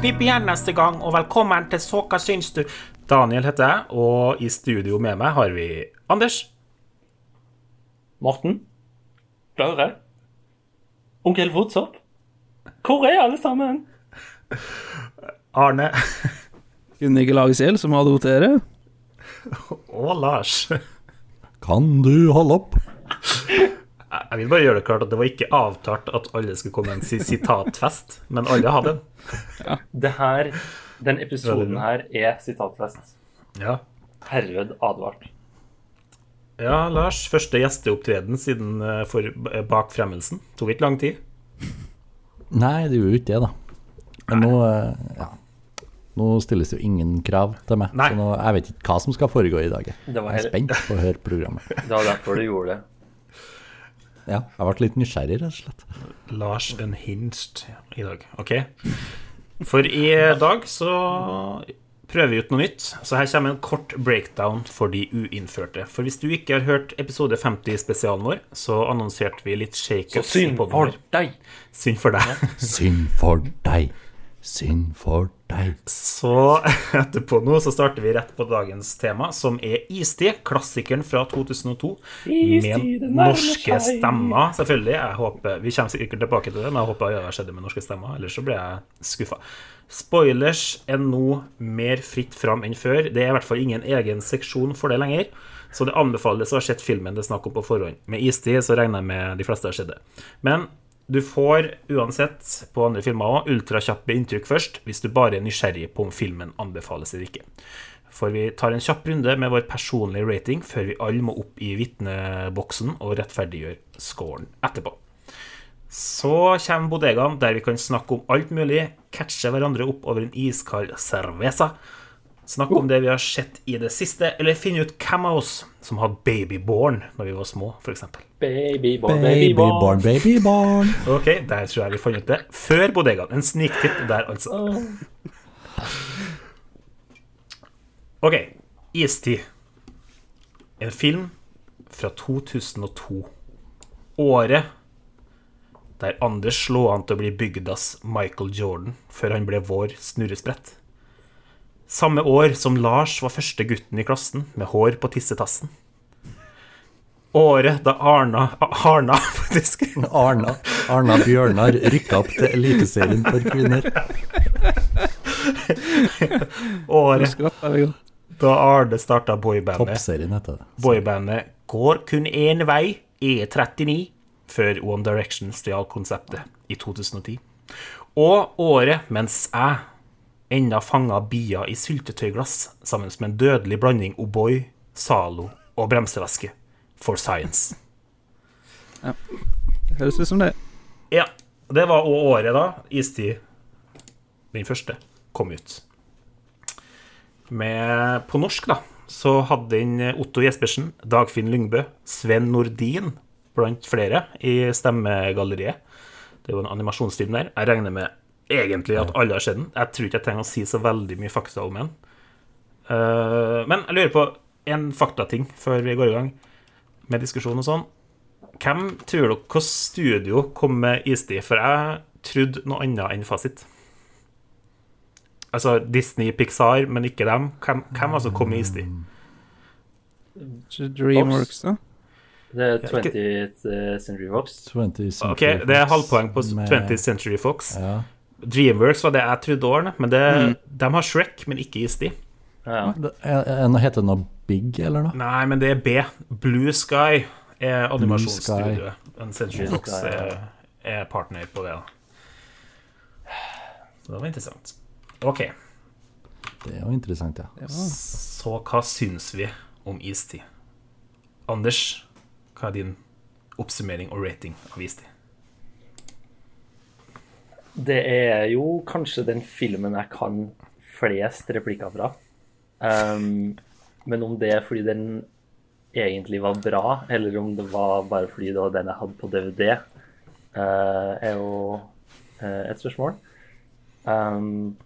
Knip igjen neste gang, og velkommen til Så hva syns du? Daniel heter jeg, og i studio med meg har vi Anders. Morten? Børre? Onkel Woodsopp? Hvor er alle sammen? Arne Kunne ikke lage selv, som hadde votere. og Lars. Kan du holde opp? Jeg vil bare gjøre det klart at det var ikke avtalt at alle skulle komme med en si- sitatfest, men alle hadde en. Det her, den episoden her er sitatfest. Ja. Herved advart. ja, Lars. Første gjesteopptreden siden eh, for eh, bak fremmelsen. Tok ikke lang tid. Nei, det gjorde jo ikke det, da. Men nå, eh, ja. nå stilles det jo ingen krav til meg. Nei. Så nå, jeg vet ikke hva som skal foregå i dag. jeg. Det var Jeg er spent på å høre programmet. Det var derfor du gjorde det. Ja, jeg ble litt nysgjerrig, rett og slett. Lars Unhinged i dag. OK? For i dag så prøver vi ut noe nytt. Så her kommer en kort breakdown for de uinnførte. For hvis du ikke har hørt episode 50 i spesialen vår, så annonserte vi litt Så shakeups. synd for deg. Synd for deg. Synd for deg. Synd for deg. Så etterpå nå så starter vi rett på dagens tema, som er istid. Klassikeren fra 2002. Istid, med norske seg. stemmer, selvfølgelig. Jeg håper, Vi kommer sikkert tilbake til det, men jeg håper det har skjedd med norske stemmer. Ellers så blir jeg skuffa. Spoilers er nå mer fritt fram enn før. Det er i hvert fall ingen egen seksjon for det lenger. Så det anbefales å ha sett filmen det er snakk om på forhånd. Med istid så regner jeg med de fleste har sett det. Men du får uansett på andre filmer òg ultrakjappe inntrykk først, hvis du bare er nysgjerrig på om filmen anbefales eller ikke. For vi tar en kjapp runde med vår personlige rating før vi alle må opp i vitneboksen og rettferdiggjør scoren etterpå. Så kommer bodegaen, der vi kan snakke om alt mulig, catche hverandre opp over en iskald cerveza, snakke om det vi har sett i det siste, eller finn ut hvem av oss som hadde babyborn når vi var små, f.eks. Babyborn, Babyborn, babyborn. Ok, der tror jeg vi fant ut det. Før bodegaen. En sniktitt der, altså. Ok, Istid. En film fra 2002. Året der Anders slo an til å bli bygdas Michael Jordan før han ble vår snurresprett. Samme år som Lars var første gutten i klassen med hår på tissetassen. Året da Arna Arna, faktisk. Arna, Arna Bjørnar rykka opp til Eliteserien for kvinner. Året da Arne starta boybandet. Boybandet går kun én vei, E39, før One Direction stjal konseptet i 2010. Og året mens jeg enda fanga bia i syltetøyglass sammen med en dødelig blanding O'boy, Zalo og bremsevæske for science. Ja. Det Høres ut som det. Ja, det var òg året da Istid, den første, kom ut. Med, på norsk, da, så hadde den Otto Jespersen, Dagfinn Lyngbø, Sven Nordin blant flere i stemmegalleriet. Det er jo en animasjonsfilm der. Jeg regner med egentlig at alle har sett den. Jeg tror ikke jeg trenger å si så veldig mye fakta om den. Eh, men jeg lurer på en faktating før vi går i gang med diskusjon og sånn. Hvem tror dere hvilket studio kom med Istid? For jeg trodde noe annet enn fasit. Altså Disney, Pixar, men ikke dem. Hvem, hvem altså kom med Istid? Dreamworks, da. Det er 20th Century Fox. 20th Century Ok, Det er halvpoeng på 20th Century Fox. Ja. Dreamworks var det jeg trodde årene, men det, de har Shrek, men ikke Isti. Ja. Er- er- Heter det noe Big, eller noe? Nei, men det er B. Blue Sky er animasjonsstudioet. En Century Fox er, er partner på det. da. Så det var interessant. OK. Det er jo interessant, ja. Så hva syns vi om istid? Anders, hva er din oppsummering og rating av istid? Det er jo kanskje den filmen jeg kan flest replikker fra. Um, men om det er fordi den egentlig var bra, eller om det var bare fordi det var den jeg hadde på DVD, uh, er jo uh, et spørsmål. Um,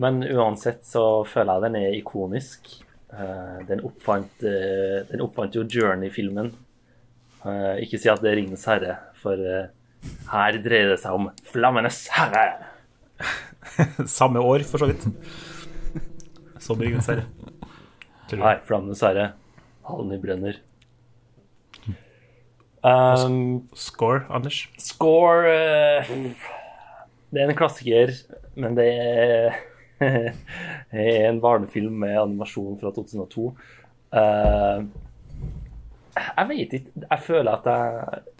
men uansett så føler jeg den er ikonisk. Uh, den, oppfant, eh, den oppfant jo Journey-filmen. Eh, ikke si at det er Ringenes herre, for eh, her dreier det seg om Flammenes herre. Samme år, for så vidt. Som Ringenes herre. Nei, Flammenes herre. Hallen i brenner. Um, Score, Anders? score uh, Det er en klassiker, men det er, er en barnefilm med animasjon fra 2002. Uh, jeg vet ikke. Jeg føler at jeg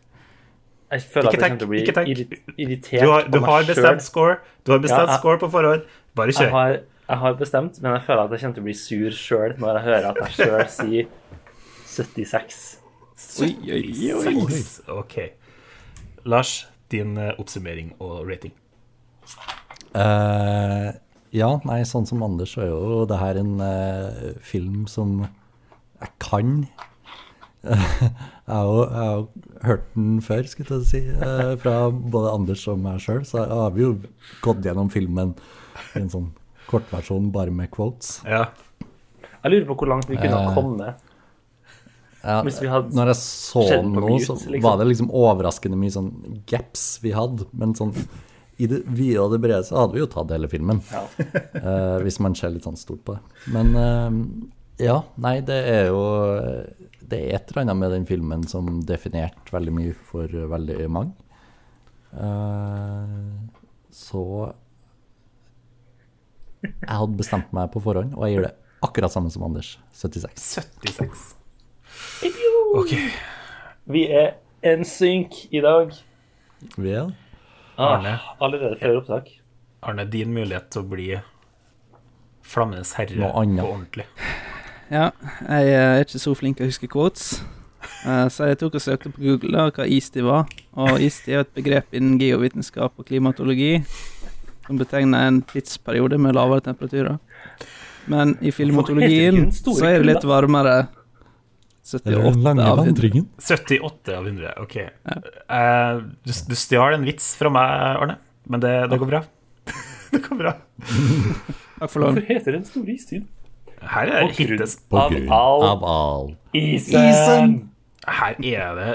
Jeg føler Ikke at jeg kommer til å bli irritert Du har, du på meg har bestemt selv. score. Du har bestemt Ja, jeg- score på forhånd. Bare Jeg har, jeg har bestemt, men jeg føler at jeg kommer til å bli sur sjøl når jeg hører at jeg sjøl sier 76. Oi, oi, oi. Seks. OK. Lars, din eh, oppsummering og rating. Uh, ja, nei, sånn som Anders, så er jo det her en uh, film som jeg kan. Jeg har jo hørt den før, skulle jeg si, eh, fra både Anders og meg sjøl. Så har vi jo gått gjennom filmen i en sånn kortversjon bare med quotes. Jeg lurer på hvor langt vi kunne ha Eh, kommet. Ja, når jeg så den nå, så liksom. var det liksom overraskende mye sånn gaps vi hadde. Men sånn i det vide og det brede så hadde vi jo tatt hele filmen. Ja. uh, hvis man ser litt sånn stort på det. Men uh, ja, nei, det er jo Det er et eller annet med den filmen som definerte veldig mye for veldig mange. Uh, så jeg hadde bestemt meg på forhånd, og jeg gir det akkurat samme som Anders. 76. 76. OK. Vi er en synk i dag. Vi Arne. Ah, allerede før opptak. Arne, din mulighet til å bli Flammenes herre på ordentlig. Ja, jeg er ikke så flink til å huske quotes. Eh, Så jeg tok og søkte på Google hva istid var. Og istid er et begrep innen geovitenskap og klimatologi som betegner en tidsperiode med lavere temperaturer. Men i store så er det litt varmere. 78 av 100. 78 av 100. OK. Eh, du du stjal en vits fra meg, Arne, men det, det går bra. det går bra. Takk for lån. Hvorfor heter den store istid? Her er det hittes Av all av all isen! Her er det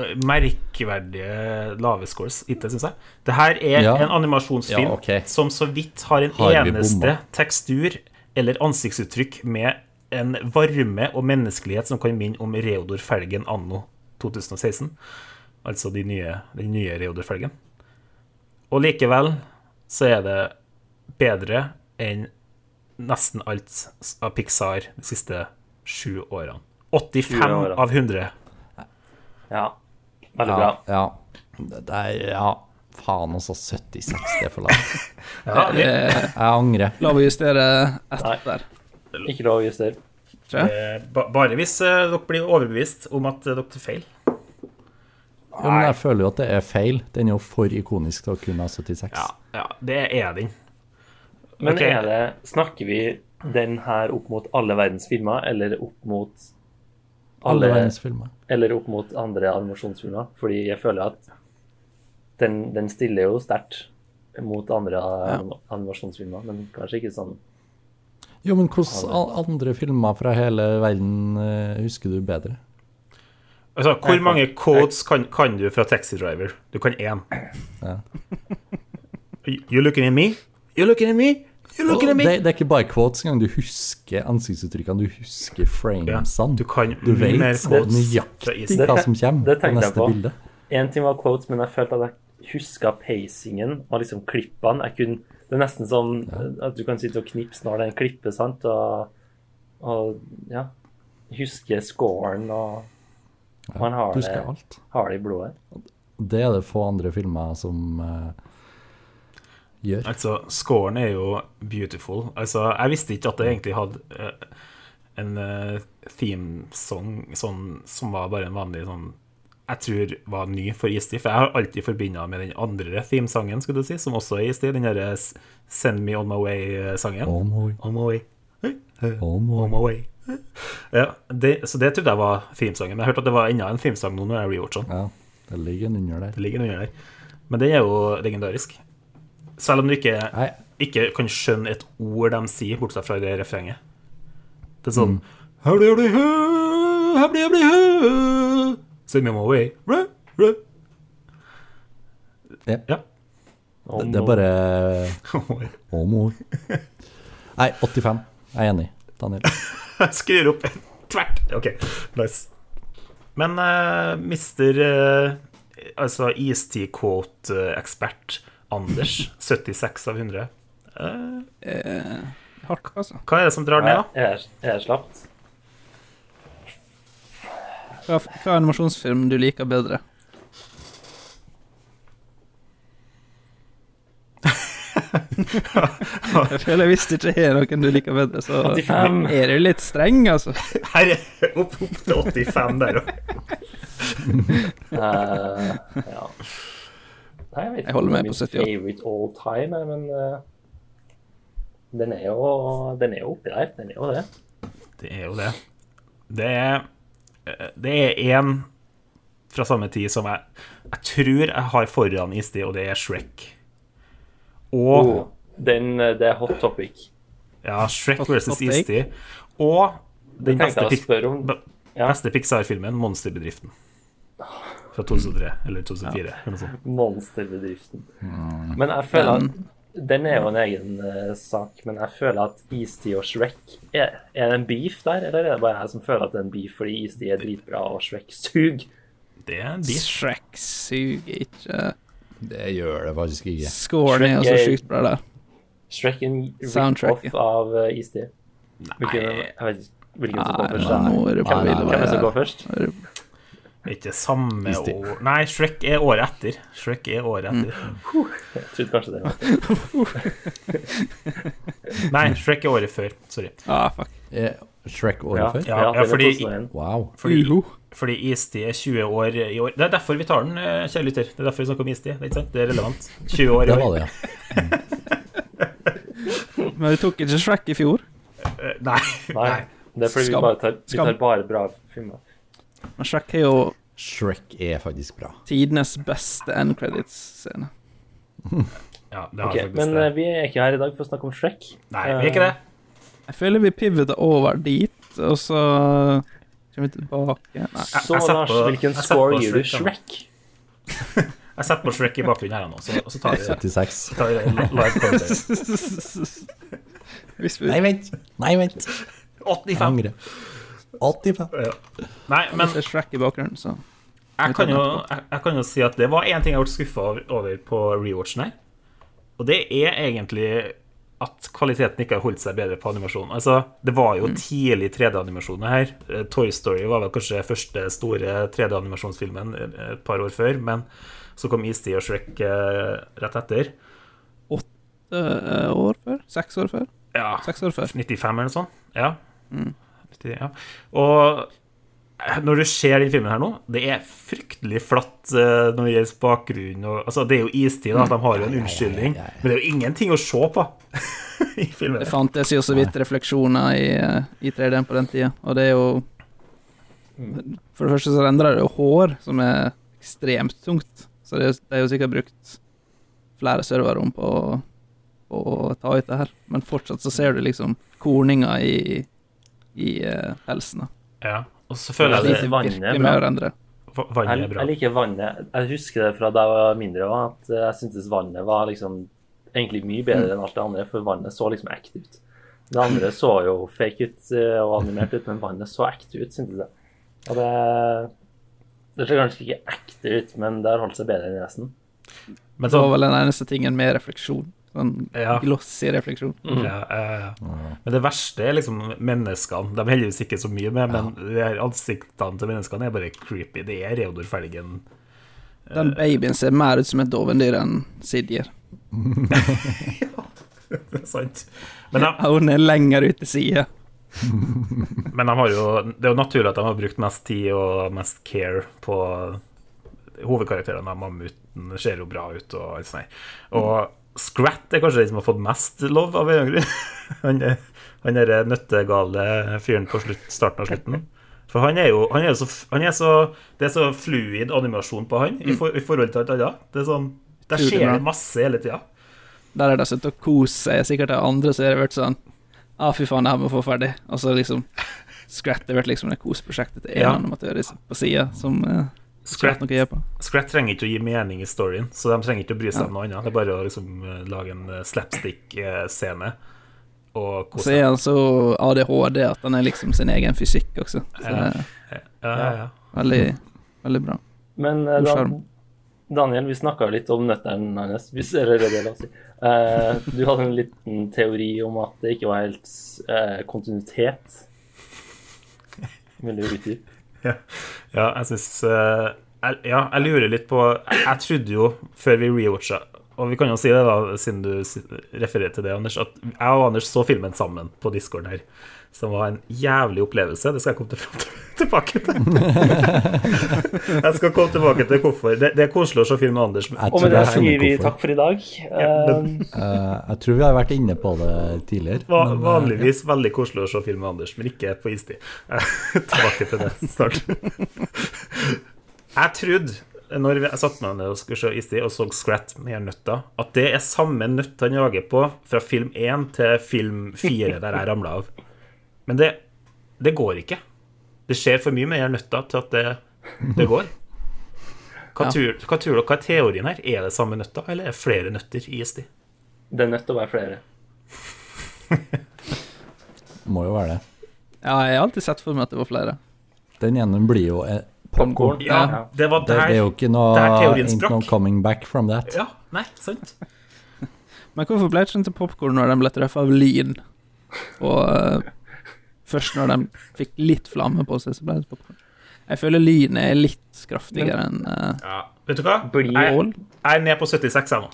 uh, merkverdige lave scores, hittil, syns jeg. Det her er Ja. en animasjonsfilm Ja, okay. som så vidt har en Har eneste tekstur eller ansiktsuttrykk med en varme og menneskelighet som kan minne om Reodor Felgen anno 2016. Altså den nye, den nye Reodor Felgen. Og likevel så er det bedre enn nesten alt av Pixar de siste sju årene. 85 år, av 100. Ja, veldig Ja, bra. ja. Det er, ja. Faen også, 76, det er for lavt. Ja, jeg, Jeg angrer. La meg justere etter der, Ikke lov å justere. eh, ba- bare hvis eh, dere blir overbevist om at eh, dere tar feil. Jo, men jeg føler jo at det er feil. Den er jo for ikonisk til å kunne ha 76. Ja, ja det er den. Men okay. er det Snakker vi den her opp mot alle verdens filmer, eller opp mot Alle alle, verdens filmer. Eller opp mot andre animasjonsfilmer? Fordi jeg føler at den, den stiller jo sterkt mot andre ja. animasjonsfilmer, men kanskje ikke sånn Jo, men hvilke andre filmer fra hele verden eh, husker du bedre? Altså, hvor Jeg mange kan- quotes kan, kan du fra Taxi Driver? Du kan én. Ja. You looking at me? You looking at me? Det, det er ikke bare quotes engang. Du husker ansiktsuttrykkene, du husker framesene. du kan Du vet mer det quotes nøyaktig hva som kommer det på tenkte jeg neste på. bilde. Én ting var quotes, men jeg følte at jeg huska pacingen og liksom klippene. Jeg kunne, det er nesten som at du kan sitte og knipse når det er en klippe, sant, og, og ja Huske scoren og Man har ja, det, alt. har det i blodet. Det er det få andre filmer som eh, gjør. Altså, scoren er jo beautiful. Altså, jeg visste ikke at det egentlig hadde uh, en uh, themesong sånn, som var bare en vanlig sånn Jeg tror var ny for Isti. For jeg har alltid forbinda med den andre themesangen, skulle du si, som også er Isti. Den derre Send Me On My Way-sangen. On my, On My Way. On my. Way. Ja, det, så det trodde jeg var themesangen. Men jeg hørte at det var enda en themesang nå når jeg har sånn. Ja, det ligger en under der. Det ligger under der. Men den er jo legendarisk. Selv om du ikke ikke kan skjønne et ord de sier, bortsett fra det refrenget. Det er sånn mm. Send me my way. Rø, rø. Ja. Ja. Det, det er bare Å, mor. Nei, 85. Jeg er enig. Daniel. Jeg skrur opp tvert. OK, nice. Men uh, mister uh, Altså istid-quote-ekspert Anders, 76 av 100. Eh, Eh, hardt, altså. hva er det som drar ned, da? Jeg er, jeg er slapt. Hva, hva animasjonsfilm du liker bedre? jeg føler Hvis det ikke er noen du liker bedre, så 85. er du litt streng, altså. Her er opp, opp til 85 der òg. Eh, ja. Nei, jeg vet Jeg holder med på min 78. favorite all time, men uh, den er jo Den er jo oppi der. Den er jo det. Det er jo det. Det er eh, Det er én fra samme tid som jeg Jeg tror jeg har foran Isti, og det er Shrek. Og Oh, den, eh, det er hot topic. Ja, Shrek versus hot Og den beste, beste Pixar-filmen, Monsterbedriften. Fra 2003 eller 2004. Ja. Monsterbedriften. Mm. Men jeg føler at Den, er jo en egen uh, sak, men jeg føler at Eastie og Shrek er, er det en beef der, eller er det bare jeg som føler at det er en beef fordi Eastie er dritbra og Shrek suger? Det er en beef. Shrek suger ikke. Det gjør det faktisk ikke. Scoren er jo så Shrek er- sjukt bra der. Shrek er en rip-off av uh, Nei Hvilken, jeg vet ikke hvilken som går først. Hvem, er det som går først? Ikke samme år Nei, Shrek er året etter. Shrek er året etter. Jeg trodde kanskje det var Nei, Shrek er året før. Sorry. Ah, fuck. Er Shrek året Ja, før? Ja, ja, fordi- Wow. Fordi, fordi istid er 20 år i år. Det er derfor vi tar den, eh, kjære lytter. Det er derfor vi snakker om istid. Det er ikke sant? Det er relevant. 20 år i Det år. var det, ja. Men du tok ikke Shrek i fjor. Eh, Nei. Nei, det er fordi vi bare tar, vi tar bare bra filmer. Men Shrek er jo Shrek er faktisk bra. tidenes beste end credits-scene. Ja, det har okay, faktisk men det. Men vi er ikke her i dag for å snakke om Shrek. Nei, vi er ikke det. Jeg føler vi pivoter over dit, og så kommer vi tilbake. Nei. Så Lars, hvilken score gir du Shrek, Jeg setter på Shrek i bakgrunnen her nå, så, og så tar vi, 76. tar vi live vi, Nei, vent! Nei, vent! Jeg 85. angrer. 85. Ja. Nei, men det er Shrek i bakgrunnen, så jeg kan, jo, jeg, jeg kan jo si at det var én ting jeg ble skuffa over, på rewatchen her. Og det er egentlig at kvaliteten ikke har holdt seg bedre på animasjonen. Altså, det var jo tidlig 3D-animasjoner her. Eh, Toy Story var vel kanskje første store 3D-animasjonsfilmen eh, et par år før, men så kom Eastie og Shrek eh, rett etter. Åtte år før? Seks år før? Ja, Seks år før. 95 eller noe sånt. Ja. Mm. Riktig, ja. Og eh, når du ser den filmen her nå, det er fryktelig flatt eh, når det gjelder bakgrunn og Altså, det er jo istid, da. De har jo en unnskyldning. ja, ja, ja. Men det er jo ingenting å se på i filmen. Det fantes jo så vidt refleksjoner i, øh, i 3D-en på den tida, og det er jo For det første så endrer det jo hår, som er ekstremt tungt, så det er, det er jo sikkert brukt flere serverrom på, på å ta ut det her, men fortsatt så ser du liksom korninga i, i uh, pelsen. Ja. Og så føler jeg det- vannet virkelig med å endre. vannet er bra. jeg liker vannet. Jeg husker det fra da jeg var mindre òg, at jeg syntes vannet var liksom egentlig mye bedre enn alt det andre, for vannet så liksom ekte ut. Det andre så jo fake ut eh, og animert ut, men vannet så ekte ut, syntes jeg. Og det Det ser kanskje ikke ekte ut, men det har holdt seg bedre enn resten. Men Det var vel den eneste tingen med refleksjon. Sånn Ja. glossy refleksjon. Mm. ja, ja. Men det verste er liksom menneskene. De er heldigvis ikke så mye med, men ansiktene til menneskene er bare creepy. Det er Reodor Felgen. Den babyen ser mer ut som et dovendyr enn Sidjer. ja, Det er sant. Men de, Hun er lenger ute til sida. Men de har jo, det er jo naturlig at de har brukt mest tid og mest care på hovedkarakterene. Mammuten ser jo bra ut og alt sånt. Og Scrat er kanskje den som har fått mest love av en grunn. Han er- Han derre nøttegale fyren på slutt, starten av slutten. For han er jo han er så, han er så Det er så fluid animasjon på han i, for, i forhold til alt annet. Det er sånn Der skjer det masse hele tida. Der er det sittet og kost seg. Sikkert de andre så har det vært sånn ah, fy faen, det her må vi få ferdig. Og så liksom Scrat har vært liksom det koseprosjektet til én Ja. animatør i- på sida som eh, Scrat. Scrat trenger ikke å gi mening i storyen, så de trenger ikke å bry seg om noe annet. Det er bare å liksom eh, lage en eh, slapstick-scene og så er han så ADHD at han er liksom sin egen fysikk også. Så Ja. Ja, ja, ja. veldig, veldig bra. Men uh, da. Daniel, vi snakka litt om nøtteren hans. Si. Uh, du hadde en liten teori om at det ikke var helt uh, kontinuitet. Vil du utdype? Ja, jeg syns jeg, Ja, jeg lurer litt på jeg trodde jo, før vi rewatcha Og vi kan jo si det, da, siden du refererer til det, Anders, at jeg og Anders så filmen sammen på Discord her. Som var en jævlig opplevelse. Det skal jeg komme til, tilbake til. jeg skal komme tilbake til hvorfor. Det, det er koselig å se film med Anders. Og med det sier vi takk for i dag. men- Eh, Eh, jeg tror vi har vært inne på det tidligere. Va- men, vanligvis Vanligvis veldig koselig å se film med Anders, men ikke på istid. Tilbake til det snart. Jeg trodde, når jeg satte meg ned og skulle se istid og så Scrat med nøtta, at det er samme nøtt han jager på fra film 1 til film 4, der jeg ramla av. Men det, det går ikke. Det skjer for mye med er nøtta til at det, det går. Hva, Ja. tror, hva tror dere hva er teorien her? Er det samme nøtta, eller er det flere nøtter i ISD? det er nødt til å være flere. Må jo være det. Ja, jeg har alltid sett for meg at det var flere. Den ene blir jo popkorn. Popcorn. Ja, det var der det er jo ikke noe der teorien Ain't no sprakk. coming back from that. Ja, nei, sant. Men hvorfor ble det ikke sånn til popkorn når de ble truffet av lyn? Og eh, først når de fikk litt flamme på seg, så ble det popkorn. Jeg føler lyn er litt kraftigere enn uh, Ja, vet du hva? Jeg, jeg er ned på 76 her nå.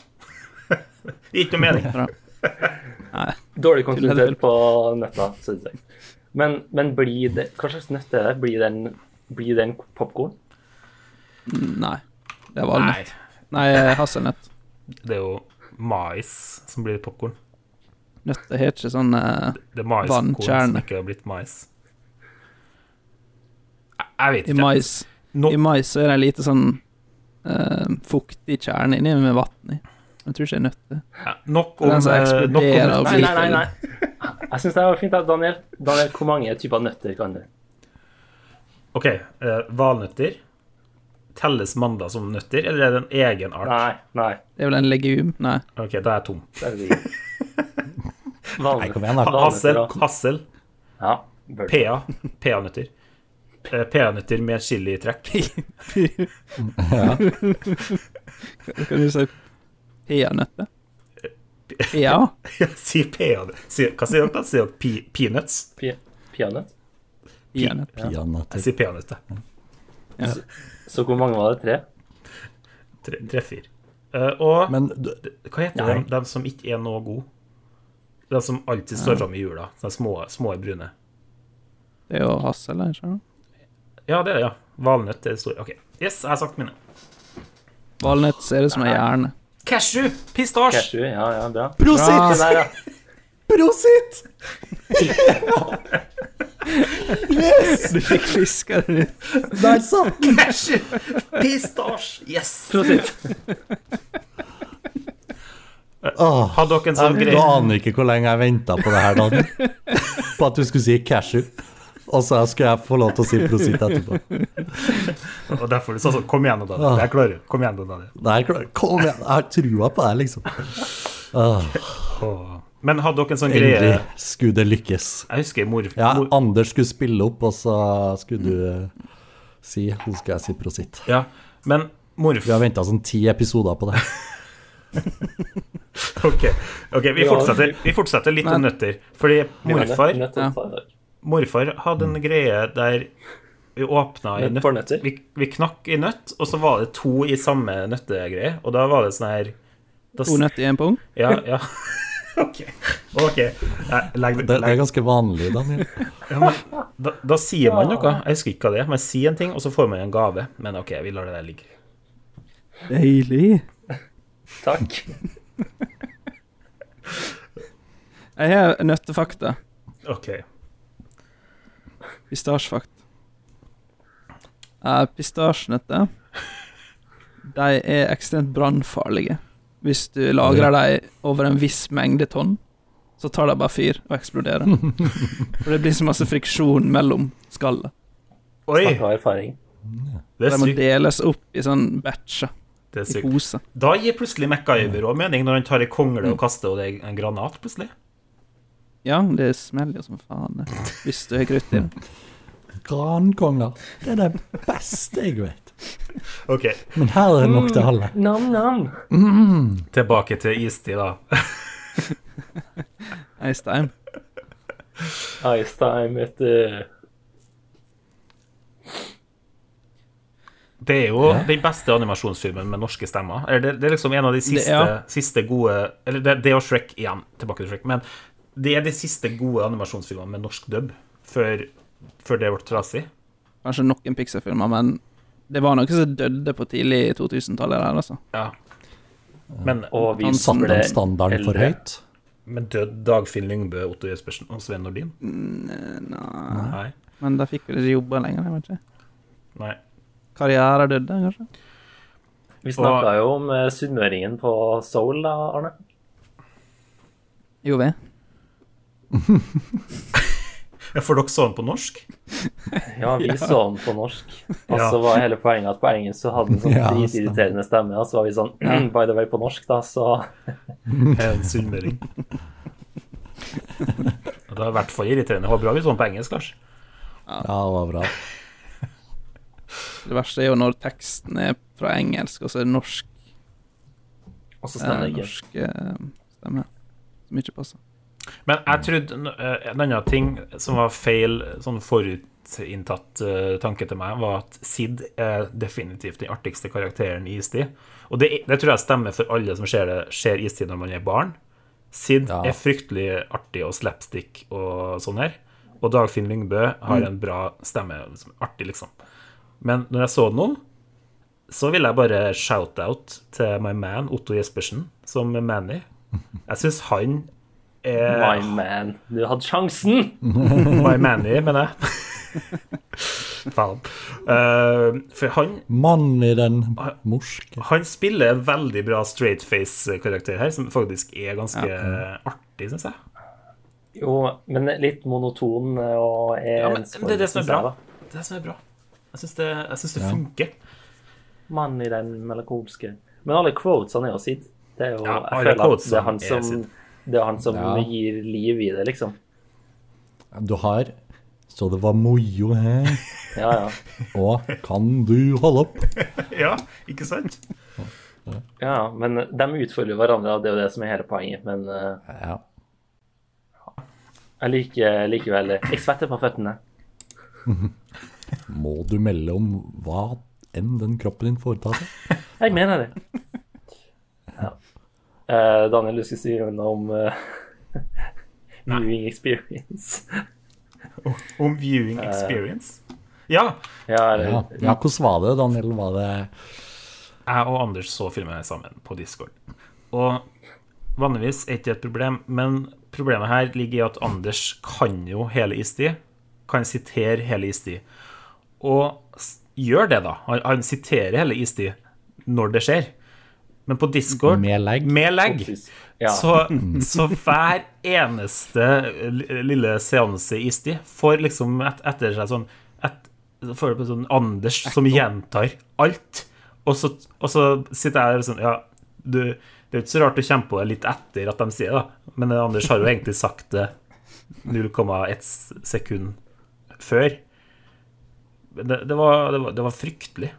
Ikke noe mening. Dårlig kontinuitet på nøtta, synes jeg. Men, men blir det Hva slags nøtt er det? Blir den, blir den popkorn? Nei. Det var valnøtt. Nei, Nei, hasselnøtt. det er jo mais som blir popkorn. Nøtter har ikke sånn vannkjerne. Det er som ikke har blitt mais. Jeg, jeg vet I ikke. mais no. I mais så er det en lite sånn uh, fuktig kjerne inni med vann i. Jeg tror ikke det er nøtter. ja, nok om, den som eh, nok om Nei, nei, nei. nei. Jeg syns det var fint. Daniel, Daniel, hvor mange typer nøtter kan du? OK. eh, valnøtter. Telles mandler som nøtter, eller er det en egen art? Nei, nei. Det er vel en legum? Nei. OK, da er jeg tom. Det er det. Nei, kom igjen, da. Ha- Hassel. Hassel. Ja. PA. PA-nøtter. PA-nøtter med chilitrekk. Ja. Kan du si? Peanøtter? Ja. Si peanøtter. Si- Hva sier dere? da? Sier dere pe- peanuts? Peanøtt. Peanøtter. Jeg Peanøtter. sier peanøtter. Så hvor mange var det? Tre? Tre, tre fire. Eh, og Men hva heter de som ikke er noe gode? De som alltid står fram i jula. De små, små brune. Det er jo hassel, ikke sant? Ja, det er det, ja. Valnøtt er det store. OK. Yes, jeg har sagt mine. Valnøtt ser ut som en hjerne. Cashew! Pistasje! Cashew? Ja, ja, bra. Bra. Ja. Prosit! Du fikk fiska den ut. Der satt den! Cashew! Pistasje! Yes! Prosit. Hadde dere en sånn Du greie aner ikke hvor lenge jeg venta på det her, Daniel. På at du skulle si cashew. Og så skulle jeg få lov til å si prosit etterpå. Og derfor du sa sånn Kom igjen, nå, Daniel. Jeg klarer det. Kom igjen, Daniel. Nei, klar- kom igjen, jeg har trua på deg, liksom. Men hadde dere en sånn endelig greie skulle det lykkes. Jeg husker mor... Ja, Anders skulle spille opp, og så skulle du eh, si Nå skal jeg si prosit. ja, men morf... Vi har venta sånn ti episoder på det. Ok, ok, vi fortsetter, vi fortsetter litt om nøtter. Fordi morfar, Ja. morfar hadde en greie der vi åpna i Nøtt vi, vi knakk i nøtt, og så var det to i samme nøttegreie. Og da var det sånn her da, To nøtter i en pung. Ja, ja. OK. ok ja, Legg Det, det er ganske vanlig, Daniel. ja, men, da, da sier man noe. Jeg husker ikke hva det er. Man sier en ting, og så får man en gave. Men OK, vi lar det der ligge. Deilig. Takk. Jeg har nøttefakta. OK. Pistasjefakt. Uh, Pistasjenøtter De er ekstremt brannfarlige. Hvis du lagrer dem over en viss mengde tonn, så tar de bare fyr og eksploderer. For det blir så masse friksjon mellom skallet. Oi! Det er sykt. De må deles opp i sånn batcher, Det er sykt. Da gir plutselig MacGyver òg mening, når han tar ei kongle og kaster og det er en granat, plutselig. Ja, det smeller som faen. Hvis du har krutt i det. Grankongler. Det er det beste jeg vet. OK, Men her er det nok til alle. Nam-nam. tilbake til istid, da. Ice time. Ice time, vet Det er jo den beste animasjonsfilmen med norske stemmer. Eller Det, det er liksom en av de siste, ja. siste gode Eller det, det og Shrek igjen, tilbake til Shrek. Men det er de siste gode animasjonsfilmene med norsk dub, før, før det ble trasig. Kanskje noen Pixar-filmer, men det var noe som døde på tidlig 2000-tallet der, altså. Ja. Men, Og vi Han Satte den standarden for høyt? men død Dagfinn Lyngbø, Otto Jespersen og Sven Nordin? Nei. Nei. Men da fikk vi ikke jobba lenger, jeg vet ikke. Nei. Karriere døde, kanskje? Vi snakka jo om eh, sunnmøringen på Soul, da, Arne. Jo, vi. Ja, For dere så den på norsk? Ja, vi så den på norsk. Og Ja. så var hele poenget at på engelsk så hadde den sånn Ja, irriterende stemme, og så var vi sånn By the way, på norsk, da, så En sunnmøring. Det har i hvert fall irriterende. Det var bra vi så den på engelsk, Lars. Ja, det var bra. Det verste er jo når teksten er fra engelsk, og så er det norsk, Og så eh, stemmer det ikke. norsk eh, stemme. Som ikke passer. Men jeg trodde eh, en annen ting som var feil, sånn forutinntatt tanke til meg, var at Sid er definitivt den artigste karakteren i Istid. Og det, det tror jeg stemmer for alle som ser, det, ser Istid når man er barn. Sid Ja. er fryktelig artig og slapstick og sånn her. Og Dagfinn Lyngbø har en bra stemme. Liksom, artig, liksom. Men når jeg så noen, så vil jeg bare shout-out til my man Otto Jespersen som Manny. Jeg syns han er My man, du hadde sjansen! My Manny, mener jeg. Faen. Uh, for han, Mann i den morske han spiller en veldig bra straight face-karakter her, som faktisk er ganske artig, syns jeg. Jo, men litt monoton og er Ja, men det er det som er bra. Det er det som er bra. Jeg syns det, jeg synes det funker. Mann i den melankolske Men alle quotesene er jo sitt. Det er jo, Ja, jeg føler at det er han som, er det er han som Ja. gir liv i det, liksom. Du har Så det var mojo her. Ja, ja. Og kan du holde opp? Ja, ikke sant? ja men de utfordrer hverandre, og det er jo det som er hele poenget. Men eh, Ja. jeg liker likevel Jeg svetter på føttene. Må du melde om hva enn den kroppen din foretar seg? Jeg mener det. Ja. Uh, Daniel, du skal si noe om uh, viewing experience. Om viewing experience. Ja. Ja, det, Ja. ja, hvordan var det, Daniel? Var det Jeg og Anders så filmen sammen på Discord. Og vanligvis er ikke det et problem, men problemet her ligger i at Anders kan jo hele istid. Kan sitere hele istid. Og gjør det, da. Han, han siterer hele istid når det skjer. Men på Discord Med legg? Med legg. Ja. Så, så hver eneste lille seanse istid får liksom et, etter seg sånn et, får det på sånn Anders som gjentar alt. Og så, og så sitter jeg der sånn Ja, du, det er ikke så rart du kommer på det litt etter at de sier det. Men Anders har jo egentlig sagt det 0,1 sekund før. Men Det, det, var, det, var, det var fryktelig.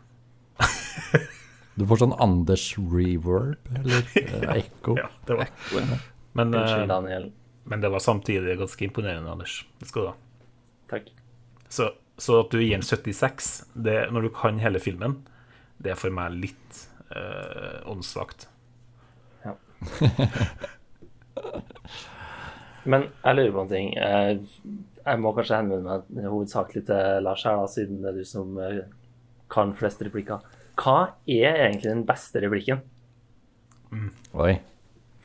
Du får sånn Anders reverb, eller eh, ekko. Ja, det var. Men, Unnskyld, eh, Daniel. men det var samtidig ganske imponerende, Anders. Det skal du ha. Takk. Så, så at du gir en 76 det, når du kan hele filmen, det er for meg litt eh, åndssvakt. Men jeg lurer på en ting. Jeg, må kanskje henvende meg hovedsakelig til Lars her, da, siden det er du som eh, kan flest replikker. Hva er egentlig den beste replikken? Oi.